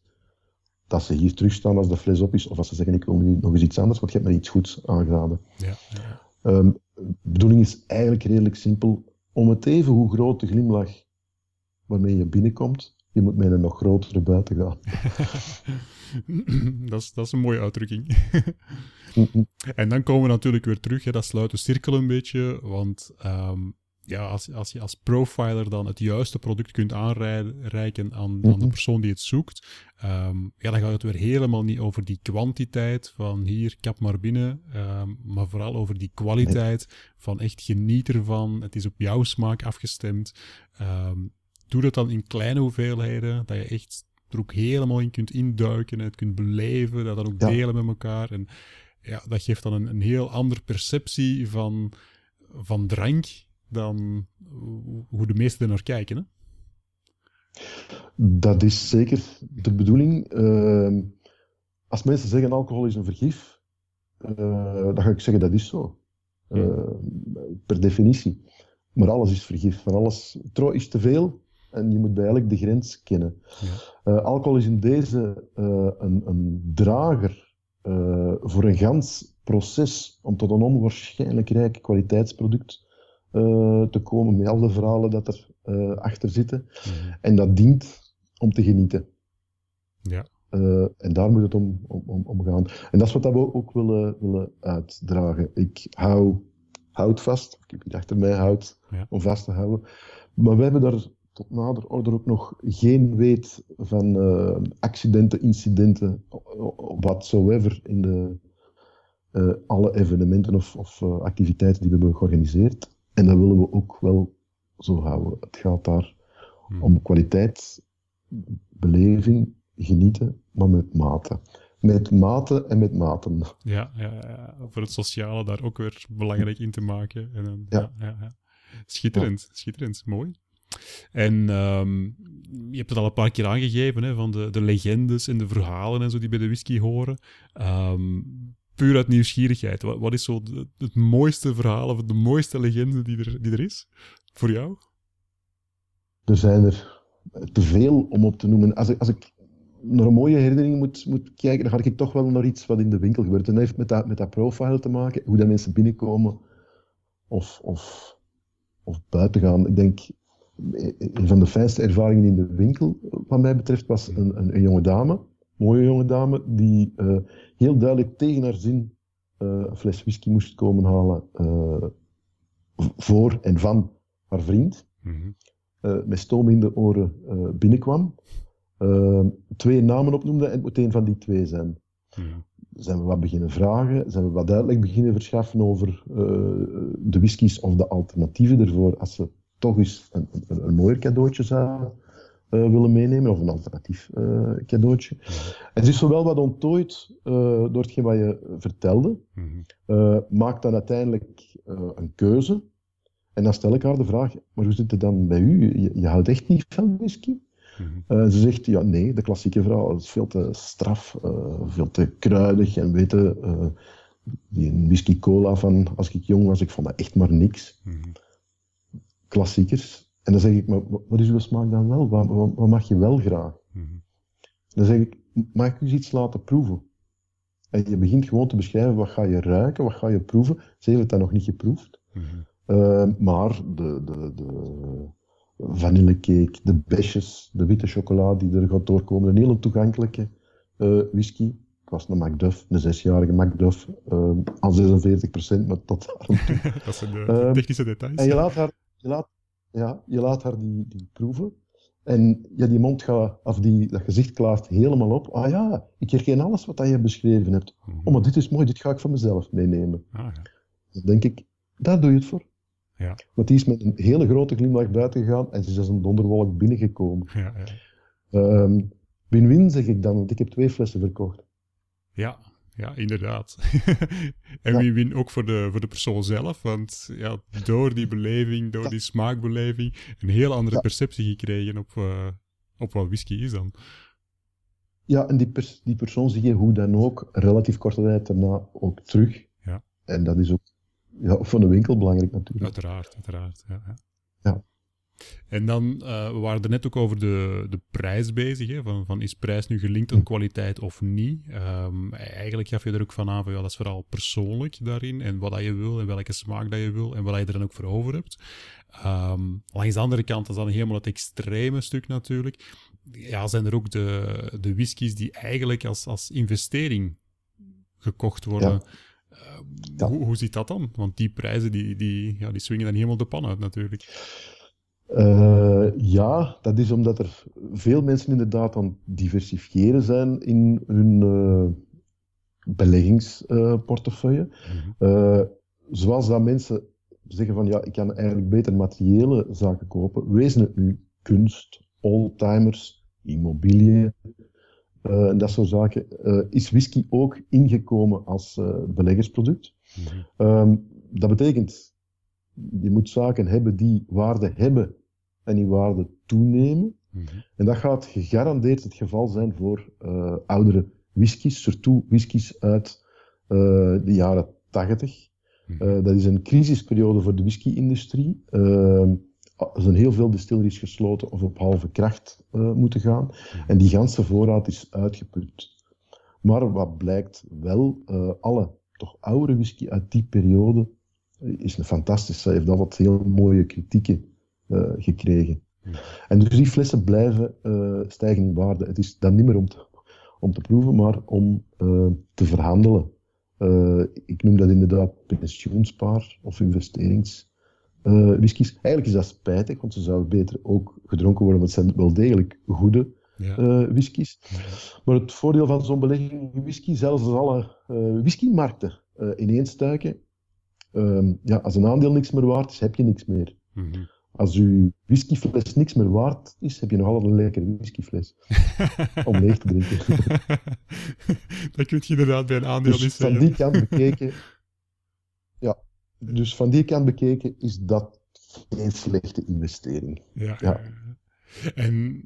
dat ze hier terugstaan als de fles op is, of als ze zeggen ik wil nu nog eens iets anders, want je hebt me iets goeds aangeraden. Ja, ja. Um, de bedoeling is eigenlijk redelijk simpel. Om het even hoe groot de glimlach waarmee je binnenkomt, je moet met een nog grotere buiten gaan. dat, is, dat is een mooie uitdrukking. en dan komen we natuurlijk weer terug, hè, dat sluit de cirkel een beetje, want um, ja, als, als je als profiler dan het juiste product kunt aanreiken aan, aan de mhm. persoon die het zoekt, ehm, ja, dan gaat het weer helemaal niet over die kwantiteit van hier, kap maar binnen, um, maar vooral over die kwaliteit van echt geniet ervan. Het is op jouw smaak afgestemd. Um, doe dat dan in kleine hoeveelheden, dat je echt er ook helemaal in kunt induiken, het kunt beleven, dat dan ook delen met elkaar. En ja, dat geeft dan een, een heel andere perceptie van, van drank dan hoe de meesten er naar kijken. Hè? Dat is zeker de bedoeling. Uh, als mensen zeggen alcohol is een vergif, uh, dan ga ik zeggen dat is zo. Uh, per definitie. Maar alles is vergif. Van alles, trouw is te veel en je moet bij elk de grens kennen. Ja. Eh, alcohol is in deze een, een, drager voor een gans proces om tot een onwaarschijnlijk rijk kwaliteitsproduct uh, te komen met al de verhalen dat er uh, achter zitten. Mhm. En dat dient om te genieten. Ja. Uh, en daar moet het om, om, om gaan. En dat is wat we ook willen, willen uitdragen. Ik hou hout vast, ik heb achter mij hout om vast te houden. Maar we hebben daar tot nader order ook nog geen weet van accidenten, incidenten, whatsoever in de, alle evenementen of, of activiteiten die we hebben georganiseerd. En dat willen we ook wel zo houden. Het gaat daar hmm. om kwaliteit, beleving, genieten, maar met mate. Met mate en met maten. Ja, ja, ja, voor het sociale daar ook weer belangrijk in te maken. En dan, ja. Ja, ja, Schitterend, schitterend, mooi. En ehm, je hebt het al een paar keer aangegeven, hè, van de, de legendes en de verhalen en zo die bij de whisky horen. Um, puur uit nieuwsgierigheid, wat, wat is zo het mooiste verhaal of de mooiste legende die er, die er is voor jou? Er zijn er te veel om op te noemen. Als ik, als ik naar een mooie herinnering moet, moet kijken, dan ga ik toch wel naar iets wat in de winkel gebeurt. En dat heeft met dat, met dat profile te maken, hoe dat mensen binnenkomen of, of, of buiten gaan. Ik denk, een van de fijnste ervaringen in de winkel, wat mij betreft, was een, een, een jonge dame, mooie jonge dame, die uh, heel duidelijk tegen haar zin uh, een fles whisky moest komen halen uh, voor en van haar vriend. Mm -hmm. met stoom in de oren binnenkwam. twee namen opnoemde en het moet een van die twee zijn. Mm -hmm. Zijn we wat beginnen vragen, zijn we wat duidelijk beginnen verschaffen over de whiskies of de alternatieven ervoor, als ze toch eens een, een, een mooier cadeautje zouden uh, willen meenemen, of een alternatief uh, cadeautje. En ze is zowel wat onttooid uh, door hetgeen wat je vertelde, -hmm. maakt dan uiteindelijk een keuze. En dan stel ik haar de vraag, maar hoe zit het dan bij u? Je, je houdt echt niet van whisky? -hmm. ze zegt, ja nee, de klassieke vrouw, is veel te straf, veel te kruidig en weten, die whisky cola van als ik jong was, ik vond dat echt maar niks. -hmm klassiekers. En dan zeg ik, maar wat is uw smaak dan wel? Wat, wat, wat mag je wel graag? Mm -hmm. Dan zeg ik, mag ik u iets laten proeven? En je begint gewoon te beschrijven, wat ga je ruiken, wat ga je proeven? Ze heeft het dan nog niet geproefd. Mm -hmm. uh, maar de, de, de vanillecake, de besjes, de witte chocolade die er gaat doorkomen, een hele toegankelijke uh, whisky. Ik was een Macduff, een zesjarige Macduff, uh, al 46%, maar tot daarom Dat zijn de technische details. En je laat haar je laat, ja, je laat haar die, die proeven. En ja, die mond gaat, of die, dat gezicht klaart helemaal op. Ah ja, ik herken alles wat je beschreven hebt. -hmm. Oh, maar dit is mooi, dit ga ik van mezelf meenemen. Ah, ja. Dan denk ik, daar doe je het voor. Ja. Want die is met een hele grote glimlach buiten gegaan en ze is als een donderwolk binnengekomen. Ja, ja. Um, win-win zeg ik dan, want ik heb twee flessen verkocht. Ja, ja, inderdaad. en wie win ook voor de, voor de persoon zelf, want ja, door die beleving, door die smaakbeleving, een heel andere perceptie gekregen op, uh, op wat whisky is dan. Ja, en die, pers die persoon zie je hoe dan ook relatief korte tijd daarna ook terug. Ja. En dat is ook ja, voor de winkel belangrijk natuurlijk. Uiteraard, uiteraard. Ja, ja. ja. En dan, uh, we waren er net ook over de, de prijs bezig. Hè? Van, van is prijs nu gelinkt aan kwaliteit of niet? Um, eigenlijk gaf je er ook van aan van ja, dat is vooral persoonlijk daarin. En wat dat je wil en welke smaak dat je wil en wat je er dan ook voor over hebt. Um, langs de andere kant, dat is dan helemaal het extreme stuk natuurlijk. Ja, zijn er ook de, de whiskies die eigenlijk als, als investering gekocht worden. Ja. Uh, hoe, hoe zit dat dan? Want die prijzen die, die, ja, die swingen dan helemaal de pan uit natuurlijk. Uh, ja, dat is omdat er veel mensen inderdaad aan diversifiëren zijn in hun uh, beleggingsportefeuille. Uh, mm -hmm. zoals dat mensen zeggen van ja, ik kan eigenlijk beter materiële zaken kopen. Wezen het nu kunst, oldtimers, immobiliën en dat soort zaken. is whisky ook ingekomen als beleggersproduct. -hmm. um, dat betekent, je moet zaken hebben die waarde hebben en die waarde toenemen. Mm -hmm. En dat gaat gegarandeerd het geval zijn voor uh, oudere whiskies, surtout whiskies uit uh, de jaren 80. Mm -hmm. uh, dat is een crisisperiode voor de whisky-industrie. er zijn heel veel distilleries gesloten of op halve kracht moeten gaan. Mm -hmm. En die ganse voorraad is uitgeput. Maar wat blijkt wel, alle toch oudere whisky uit die periode is een fantastische, heeft altijd heel mooie kritieken gekregen. Hmm. En dus die flessen blijven uh, stijgen in waarde. Het is dan niet meer om te, om te proeven, maar om uh, te verhandelen. ik noem dat inderdaad pensioenspaar of investerings. whiskies. Eigenlijk is dat spijtig, want ze zouden beter ook gedronken worden, want het zijn wel degelijk goede ja. whiskies. Ja. Maar het voordeel van zo'n belegging in whisky, zelfs als alle whiskymarkten ineenstuiken, ehm, ja, als een aandeel niks meer waard is, heb je niks meer. Mm -hmm. Als uw whiskyfles niks meer waard is, heb je nog altijd een lekkere whiskyfles om leeg te drinken. dat kun je inderdaad bij een aandeel dus van die kant bekeken, ja, dus van die kant bekeken is dat geen slechte investering. Ja, ja. En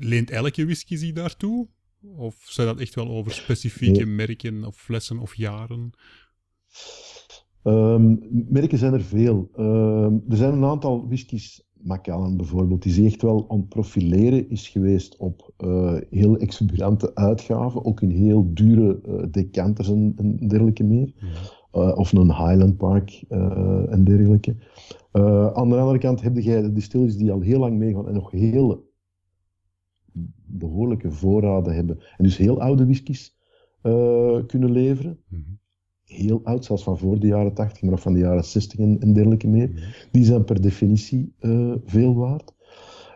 leent elke whisky zich daartoe? Of zijn dat echt wel over specifieke merken of flessen of jaren? Um, merken zijn er veel. Um, er zijn een aantal whiskies, Macallan bijvoorbeeld, die zich echt wel aan het profileren is geweest op uh, heel exuberante uitgaven, ook in heel dure uh, decanters en, en, dergelijke meer. Ja. Uh, of een Highland Park en dergelijke. aan de andere kant heb je de distilleries die al heel lang meegaan en nog heel behoorlijke voorraden hebben. En dus heel oude whiskies kunnen leveren. Mm -hmm heel oud, zelfs van voor de jaren 80, maar ook van de jaren 60 en, en dergelijke meer. Die zijn per definitie uh, veel waard.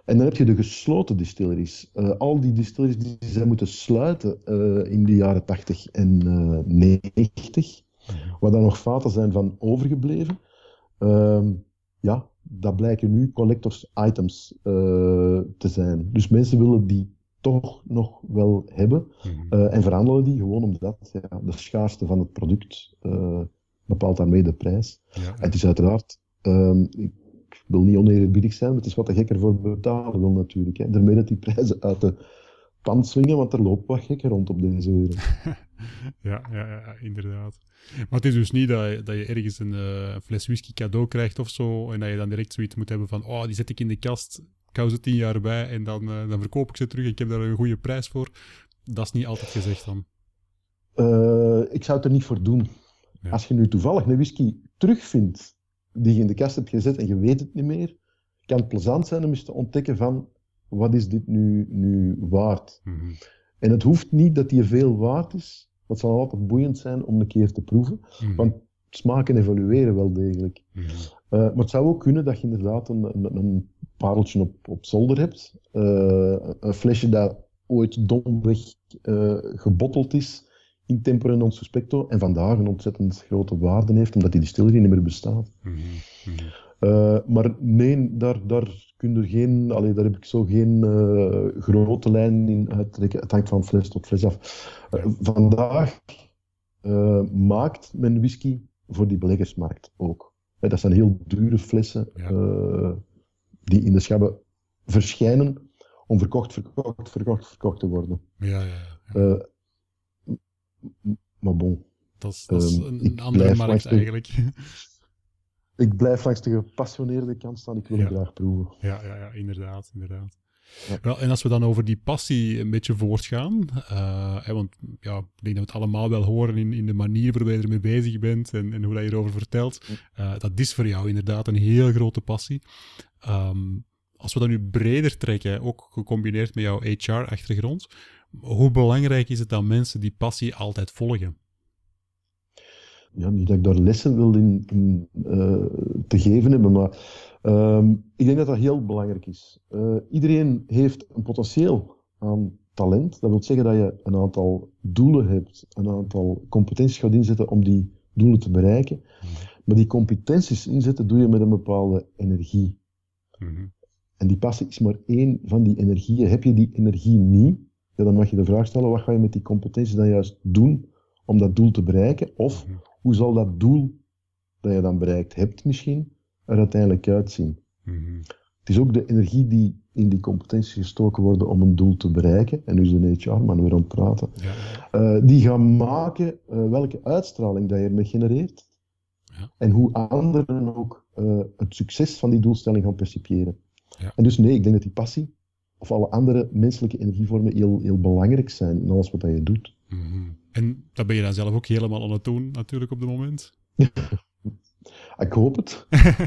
En dan heb je de gesloten distilleries. Uh, al die distilleries die zijn moeten sluiten uh, in de jaren 80 en 90, mhm. waar dan nog vaten zijn van overgebleven. Ehm, ja, dat blijken nu collectors items te zijn. Dus mensen willen die toch nog wel hebben. Mhm. Eh, en verhandelen die gewoon omdat ja, de schaarste van het product uh, bepaalt daarmee de prijs. Ja, Het is uiteraard, um, ik wil niet oneerbiedig zijn, maar het is wat de gekker voor betalen wil natuurlijk. Hè. Daarmee dat die prijzen uit de pand swingen, want er loopt wat gekker rond op deze wereld. ja, ja, ja, inderdaad. Maar het is dus niet dat je, dat je ergens een uh, fles whisky cadeau krijgt of zo, en dat je dan direct zoiets moet hebben van, oh, die zet ik in de kast, ik hou ze tien jaar bij en dan, uh, dan verkoop ik ze terug en ik heb daar een goede prijs voor. Dat is niet altijd gezegd dan. Uh, ik zou het er niet voor doen. Ja. Als je nu toevallig een whisky terugvindt die je in de kast hebt gezet en je weet het niet meer, kan het plezant zijn om eens te ontdekken van wat is dit nu, nu waard. Mm -hmm. En het hoeft niet dat die veel waard is. Dat zal altijd boeiend zijn om een keer te proeven. Mm -hmm. Want smaken evolueren wel degelijk. Mm -hmm. uh, maar het zou ook kunnen dat je inderdaad een, een, een pareltje op, op zolder hebt. Uh, een flesje dat ooit domweg uh, gebotteld is in tempore non suspecto en vandaag een ontzettend grote waarde heeft, omdat die distillerie niet meer bestaat. Mm -hmm. uh, maar nee, daar, daar kun je geen, allee, daar heb ik zo geen grote lijn in uittrekken. Het hangt van fles tot fles af. vandaag maakt men whisky voor die beleggersmarkt ook. dat zijn heel dure flessen. Ja die in de schabben verschijnen om verkocht, verkocht, verkocht, verkocht te worden. Ja, ja. ja. Uh, maar bon. Dat is, dat is um, een andere markt eigenlijk. ik blijf langs de gepassioneerde kant staan, ik wil ja. graag proeven. Ja, ja, ja inderdaad, inderdaad. Ja. Wel, en als we dan over die passie een beetje voortgaan, uh, hè, want ja, ik denk dat we het allemaal wel horen in, in de manier waarop je ermee bezig bent en, en hoe dat je erover vertelt, uh, dat is voor jou inderdaad een heel grote passie. Um, als we dat nu breder trekken, ook gecombineerd met jouw HR-achtergrond, hoe belangrijk is het dat mensen die passie altijd volgen? Ja, niet dat ik daar lessen wil in, in uh, te geven hebben, maar um, ik denk dat dat heel belangrijk is. Uh, iedereen heeft een potentieel aan talent. Dat wil zeggen dat je een aantal doelen hebt, een aantal competenties gaat inzetten om die doelen te bereiken. Mhm. Maar die competenties inzetten doe je met een bepaalde energie. Mhm. En die passie is maar één van die energieën. Heb je die energie niet, ja, dan mag je de vraag stellen, wat ga je met die competenties dan juist doen om dat doel te bereiken? Of mhm. hoe zal dat doel dat je dan bereikt hebt misschien, er uiteindelijk uitzien? Mhm. Het is ook de energie die in die competenties gestoken worden om een doel te bereiken, en nu is de HR-man weer aan het praten, ja. uh, die gaan maken uh, welke uitstraling dat je ermee genereert, ja. en hoe anderen ook uh, het succes van die doelstelling gaan percipiëren. Ja. En dus nee, ik denk dat die passie of alle andere menselijke energievormen heel, heel belangrijk zijn in alles wat je doet. Mm -hmm. En dat ben je dan zelf ook helemaal aan het doen, natuurlijk, op het moment? ik hoop het.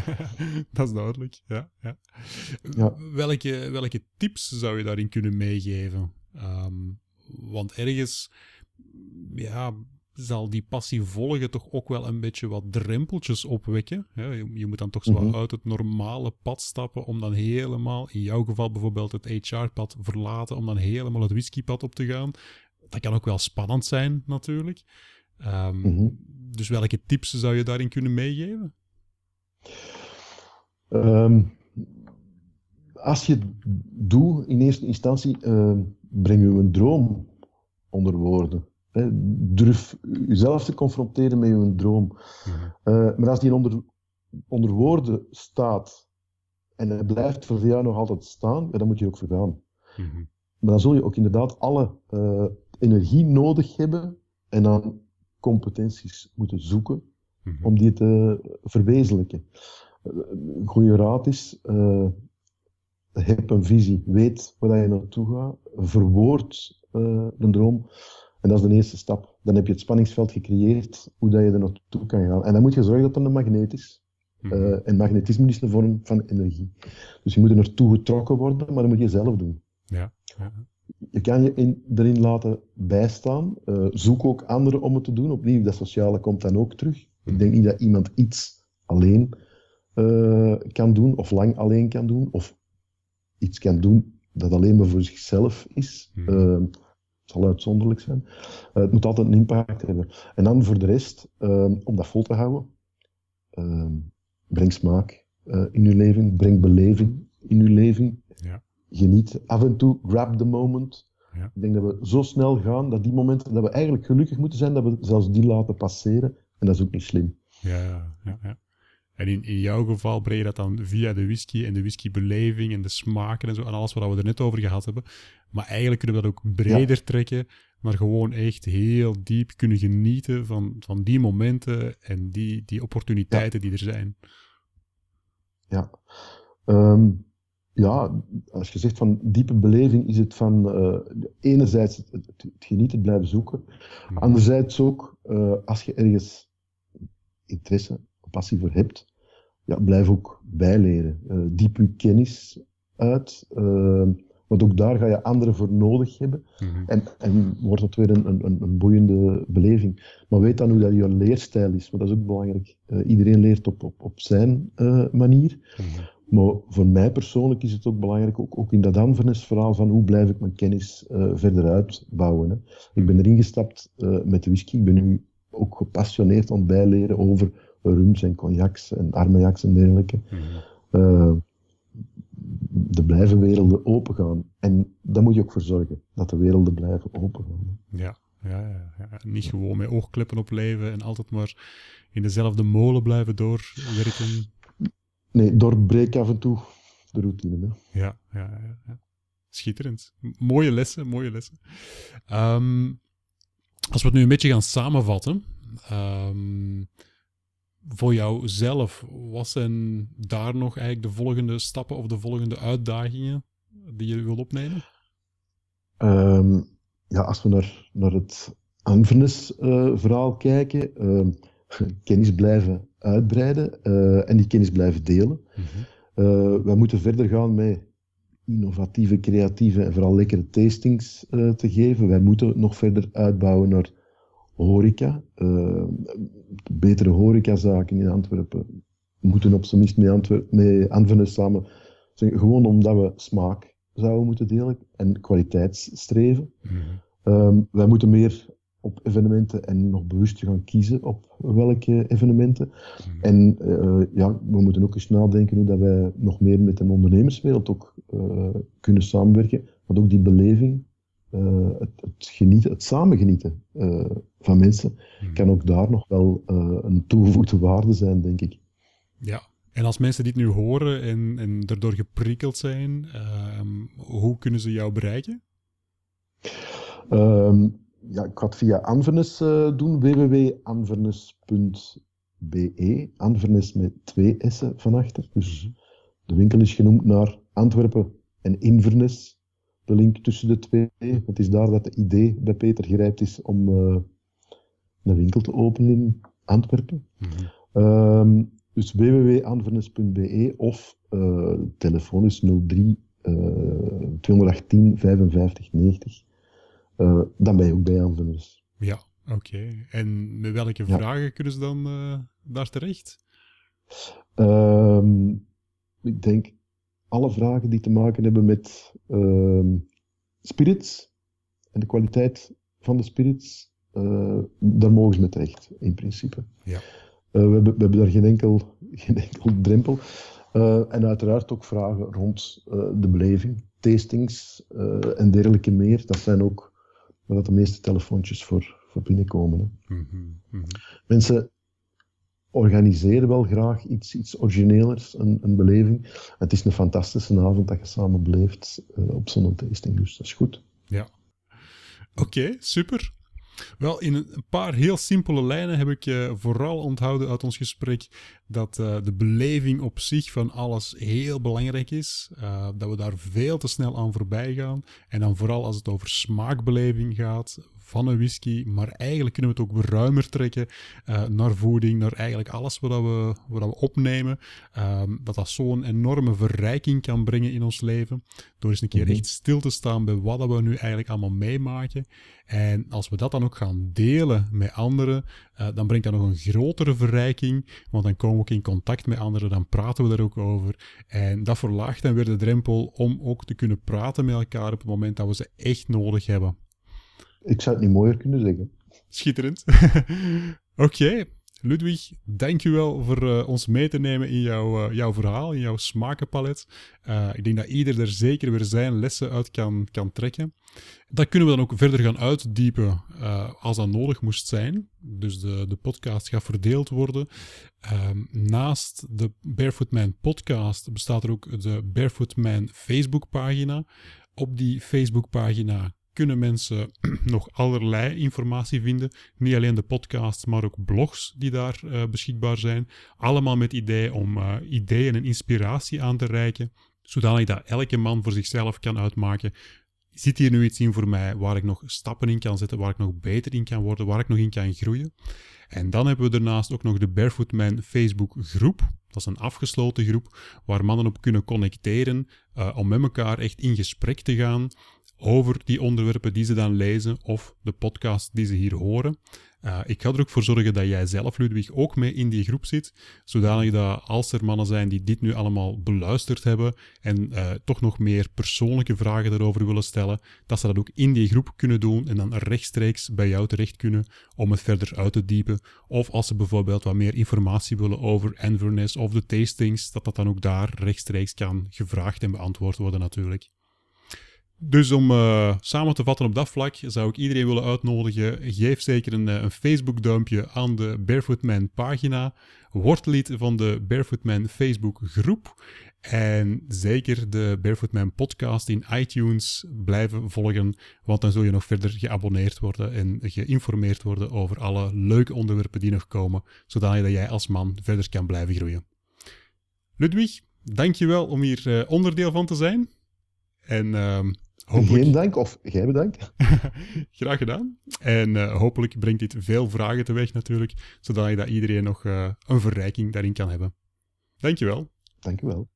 dat is duidelijk, ja. ja. ja. Welke, welke tips zou je daarin kunnen meegeven? Um, want ergens, ja, zal die passie volgen toch ook wel een beetje wat drempeltjes opwekken. Je, moet dan toch zo mm uit het normale pad stappen om dan helemaal, in jouw geval bijvoorbeeld het HR-pad verlaten, om dan helemaal het whiskypad op te gaan. Dat kan ook wel spannend zijn natuurlijk. Um, Dus welke tips zou je daarin kunnen meegeven? Um, als je het doet, in eerste instantie, uh, breng je een droom onder woorden. Hè, durf jezelf te confronteren met je droom. Mhm. Uh, maar als die onder, onder woorden staat en hij blijft voor jou nog altijd staan, ja, dan moet je ook vergaan. Mhm. Maar dan zul je ook inderdaad alle eh, energie nodig hebben en dan competenties moeten zoeken Mhm. om die te verwezenlijken. Eh, Een goede raad is, eh, heb een visie, weet waar je naartoe gaat, verwoord eh een droom. En dat is de eerste stap. Dan heb je het spanningsveld gecreëerd, hoe dat je er naartoe kan gaan. En dan moet je zorgen dat het een magneet is. Mhm. Eh, en magnetisme is een vorm van energie. Dus je moet er naartoe getrokken worden, maar dat moet je zelf doen. ja. ja. Je kan je in, erin laten bijstaan. Eh, zoek ook anderen om het te doen. Opnieuw, dat sociale komt dan ook terug. Ik denk niet dat iemand iets alleen eh, kan doen, of lang alleen kan doen, of iets kan doen dat alleen maar voor zichzelf is. Mhm. Het zal uitzonderlijk zijn. Eh, het moet altijd een impact hebben. En dan voor de rest, eh, om dat vol te houden, eh, breng smaak eh, in uw leven, breng beleving in uw leven. Ja. Geniet af en toe, grab the moment. Ja. Ik denk dat we zo snel gaan dat die momenten, dat we eigenlijk gelukkig moeten zijn, dat we zelfs die laten passeren. En dat is ook niet slim. Ja, ja, ja. En in, in jouw geval breng je dat dan via de whisky en de whiskybeleving en de smaken en zo en alles wat we er net over gehad hebben. Maar eigenlijk kunnen we dat ook breder trekken, maar gewoon echt heel diep kunnen genieten van, van die momenten en die, die opportuniteiten die er zijn. Ja. Ehm, ja, als je zegt van diepe beleving, is het van eh, enerzijds het, het, het genieten, blijven zoeken. Mhm. Anderzijds ook, eh, als je ergens interesse passie voor hebt, ja, blijf ook bijleren. Eh, diep je kennis uit. eh, want ook daar ga je anderen voor nodig hebben. Mhm. En, en wordt het weer een, een, een boeiende beleving. Maar weet dan hoe dat je leerstijl is, want dat is ook belangrijk. Eh, iedereen leert op, op, op zijn manier. Mhm. Maar voor mij persoonlijk is het ook belangrijk, ook, ook in dat Anverness-verhaal, van hoe blijf ik mijn kennis verder uitbouwen. Hè. Ik ben erin gestapt met de whisky. Ik ben nu ook gepassioneerd aan het bijleren over rums en cognacs en armagnacs en dergelijke. Eh, er blijven werelden opengaan. En daar moet je ook voor zorgen, dat de werelden blijven opengaan. Ja, ja, ja, ja. Niet gewoon met oogkleppen op leven en altijd maar in dezelfde molen blijven doorwerken. Nee, doorbreek af en toe de routine. Hè. Ja, ja, ja, ja. Schitterend. Mooie lessen, mooie lessen. Ehm, als we het nu een beetje gaan samenvatten. ehm, voor jou zelf, wat zijn daar nog eigenlijk de volgende stappen of de volgende uitdagingen die je wil opnemen? Ehm, ja, als we naar, naar het Anverness-verhaal kijken, ehm, kennis blijven uitbreiden eh, en die kennis blijven delen. Eh, wij moeten verder gaan met innovatieve, creatieve en vooral lekkere tastings eh, te geven. Wij moeten nog verder uitbouwen naar horeca. Eh, betere horecazaken in Antwerpen moeten op zijn minst met, Antwer- met samen. Gewoon omdat we smaak zouden moeten delen en kwaliteitsstreven. Mhm. Ehm, wij moeten meer op evenementen en nog bewuster gaan kiezen op welke evenementen. Mhm. En eh, ja, we moeten ook eens nadenken hoe dat wij nog meer met de ondernemerswereld ook eh, kunnen samenwerken. Want ook die beleving, eh, het, het genieten, het samengenieten eh, van mensen, Mhm. kan ook daar nog wel eh, een toegevoegde waarde zijn, denk ik. Ja, en als mensen dit nu horen en, en erdoor geprikkeld zijn, ehm, hoe kunnen ze jou bereiken? Ehm, ja, ik ga het via Anverness eh, doen, www.anverness.be. Anverness met twee S'en van achter. Dus de winkel is genoemd naar Antwerpen en Inverness. De link tussen de twee. Het is daar dat het idee bij Peter gerijpt is om eh, een winkel te openen in Antwerpen. Mhm. Ehm, dus www.anverness.be of eh telefoon is 03 eh 218 55 90. Eh, dan ben je ook bij Anverness. Ja, oké. En met welke Ja. vragen kunnen ze dan eh, daar terecht? Ehm, ik denk alle vragen die te maken hebben met ehm, spirits en de kwaliteit van de spirits, eh, daar mogen ze mee terecht, in principe. Ja. Eh, we, hebben, we hebben daar geen enkel, geen enkel drempel. Eh, en uiteraard ook vragen rond de beleving, tastings en dergelijke meer. Dat zijn ook waar de meeste telefoontjes voor, voor binnenkomen. Hè. Mhm, mhm. Mensen, organiseren wel graag iets, iets origineelers, een, een beleving. het is een fantastische avond dat je samen beleeft uh, op zo'n tasting, dus dat is goed. Ja. Oké, super. Wel, in een paar heel simpele lijnen heb ik uh, vooral onthouden uit ons gesprek dat uh, de beleving op zich van alles heel belangrijk is. Dat we daar veel te snel aan voorbij gaan. En dan vooral als het over smaakbeleving gaat van een whisky. Maar eigenlijk kunnen we het ook ruimer trekken uh, naar voeding, naar eigenlijk alles wat we, wat we opnemen. Um, dat dat zo'n enorme verrijking kan brengen in ons leven. Door eens een keer echt stil te staan bij wat we nu eigenlijk allemaal meemaken. En als we dat dan ook gaan delen met anderen, uh, dan brengt dat nog een grotere verrijking. Want dan komen we ook in contact met anderen, dan praten we er ook over. En dat verlaagt dan weer de drempel om ook te kunnen praten met elkaar op het moment dat we ze echt nodig hebben. Ik zou het niet mooier kunnen zeggen. Schitterend. Oké, Ludwig, dankjewel voor uh, ons mee te nemen in jouw, uh, jouw verhaal, in jouw smakenpalet. Uh, ik denk dat ieder er zeker weer zijn lessen uit kan, kan trekken. Dat kunnen we dan ook verder gaan uitdiepen als dat nodig moest zijn. Dus de, de podcast gaat verdeeld worden. Ehm, naast de Barefoot Man podcast bestaat er ook de Barefoot Man Facebookpagina. Op die Facebookpagina kunnen mensen nog allerlei informatie vinden. Niet alleen de podcasts, maar ook blogs die daar uh, beschikbaar zijn. Allemaal met idee om uh, ideeën en inspiratie aan te reiken, zodanig dat elke man voor zichzelf kan uitmaken. Zit hier nu iets in voor mij waar ik nog stappen in kan zetten, waar ik nog beter in kan worden, waar ik nog in kan groeien? En dan hebben we daarnaast ook nog de Barefoot Man Facebook groep. Dat is een afgesloten groep waar mannen op kunnen connecteren uh, om met elkaar echt in gesprek te gaan over die onderwerpen die ze dan lezen of de podcast die ze hier horen. Uh, ik ga er ook voor zorgen dat jij zelf, Ludwig, ook mee in die groep zit, zodanig dat als er mannen zijn die dit nu allemaal beluisterd hebben en uh, toch nog meer persoonlijke vragen daarover willen stellen, dat ze dat ook in die groep kunnen doen en dan rechtstreeks bij jou terecht kunnen om het verder uit te diepen. Of als ze bijvoorbeeld wat meer informatie willen over Inverness of de tastings, dat dat dan ook daar rechtstreeks kan gevraagd en beantwoord worden natuurlijk. Dus om uh, samen te vatten op dat vlak zou ik iedereen willen uitnodigen. Geef zeker een, een Facebook-duimpje aan de Barefoot Man pagina. Word lid van de Barefoot Man Facebook groep. En zeker de Barefoot Man podcast in iTunes blijven volgen. Want dan zul je nog verder geabonneerd worden en geïnformeerd worden over alle leuke onderwerpen die nog komen. Zodat jij als man verder kan blijven groeien. Ludwig, dankjewel om hier uh, onderdeel van te zijn. En hopelijk... Geen dank, of jij bedankt. Graag gedaan. En uh, hopelijk brengt dit veel vragen teweeg natuurlijk, zodat dat iedereen nog uh, een verrijking daarin kan hebben. Dankjewel. Dankjewel.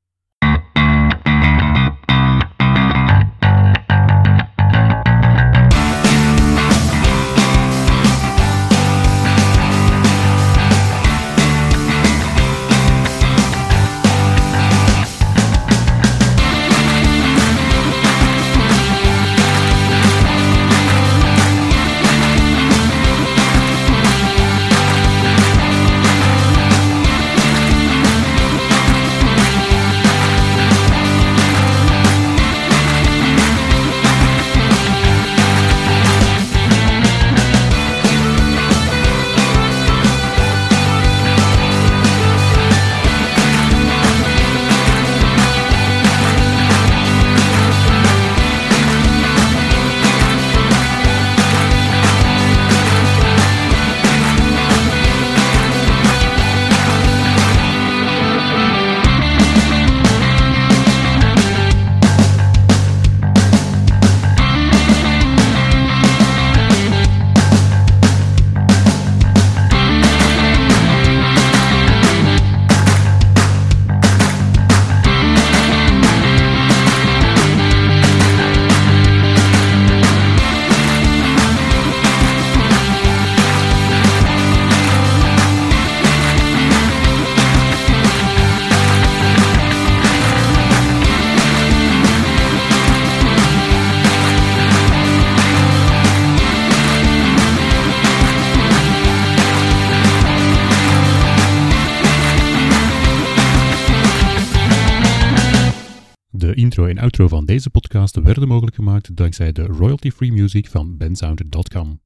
Outro van deze podcast werden mogelijk gemaakt dankzij de royalty-free music van bensounder.com.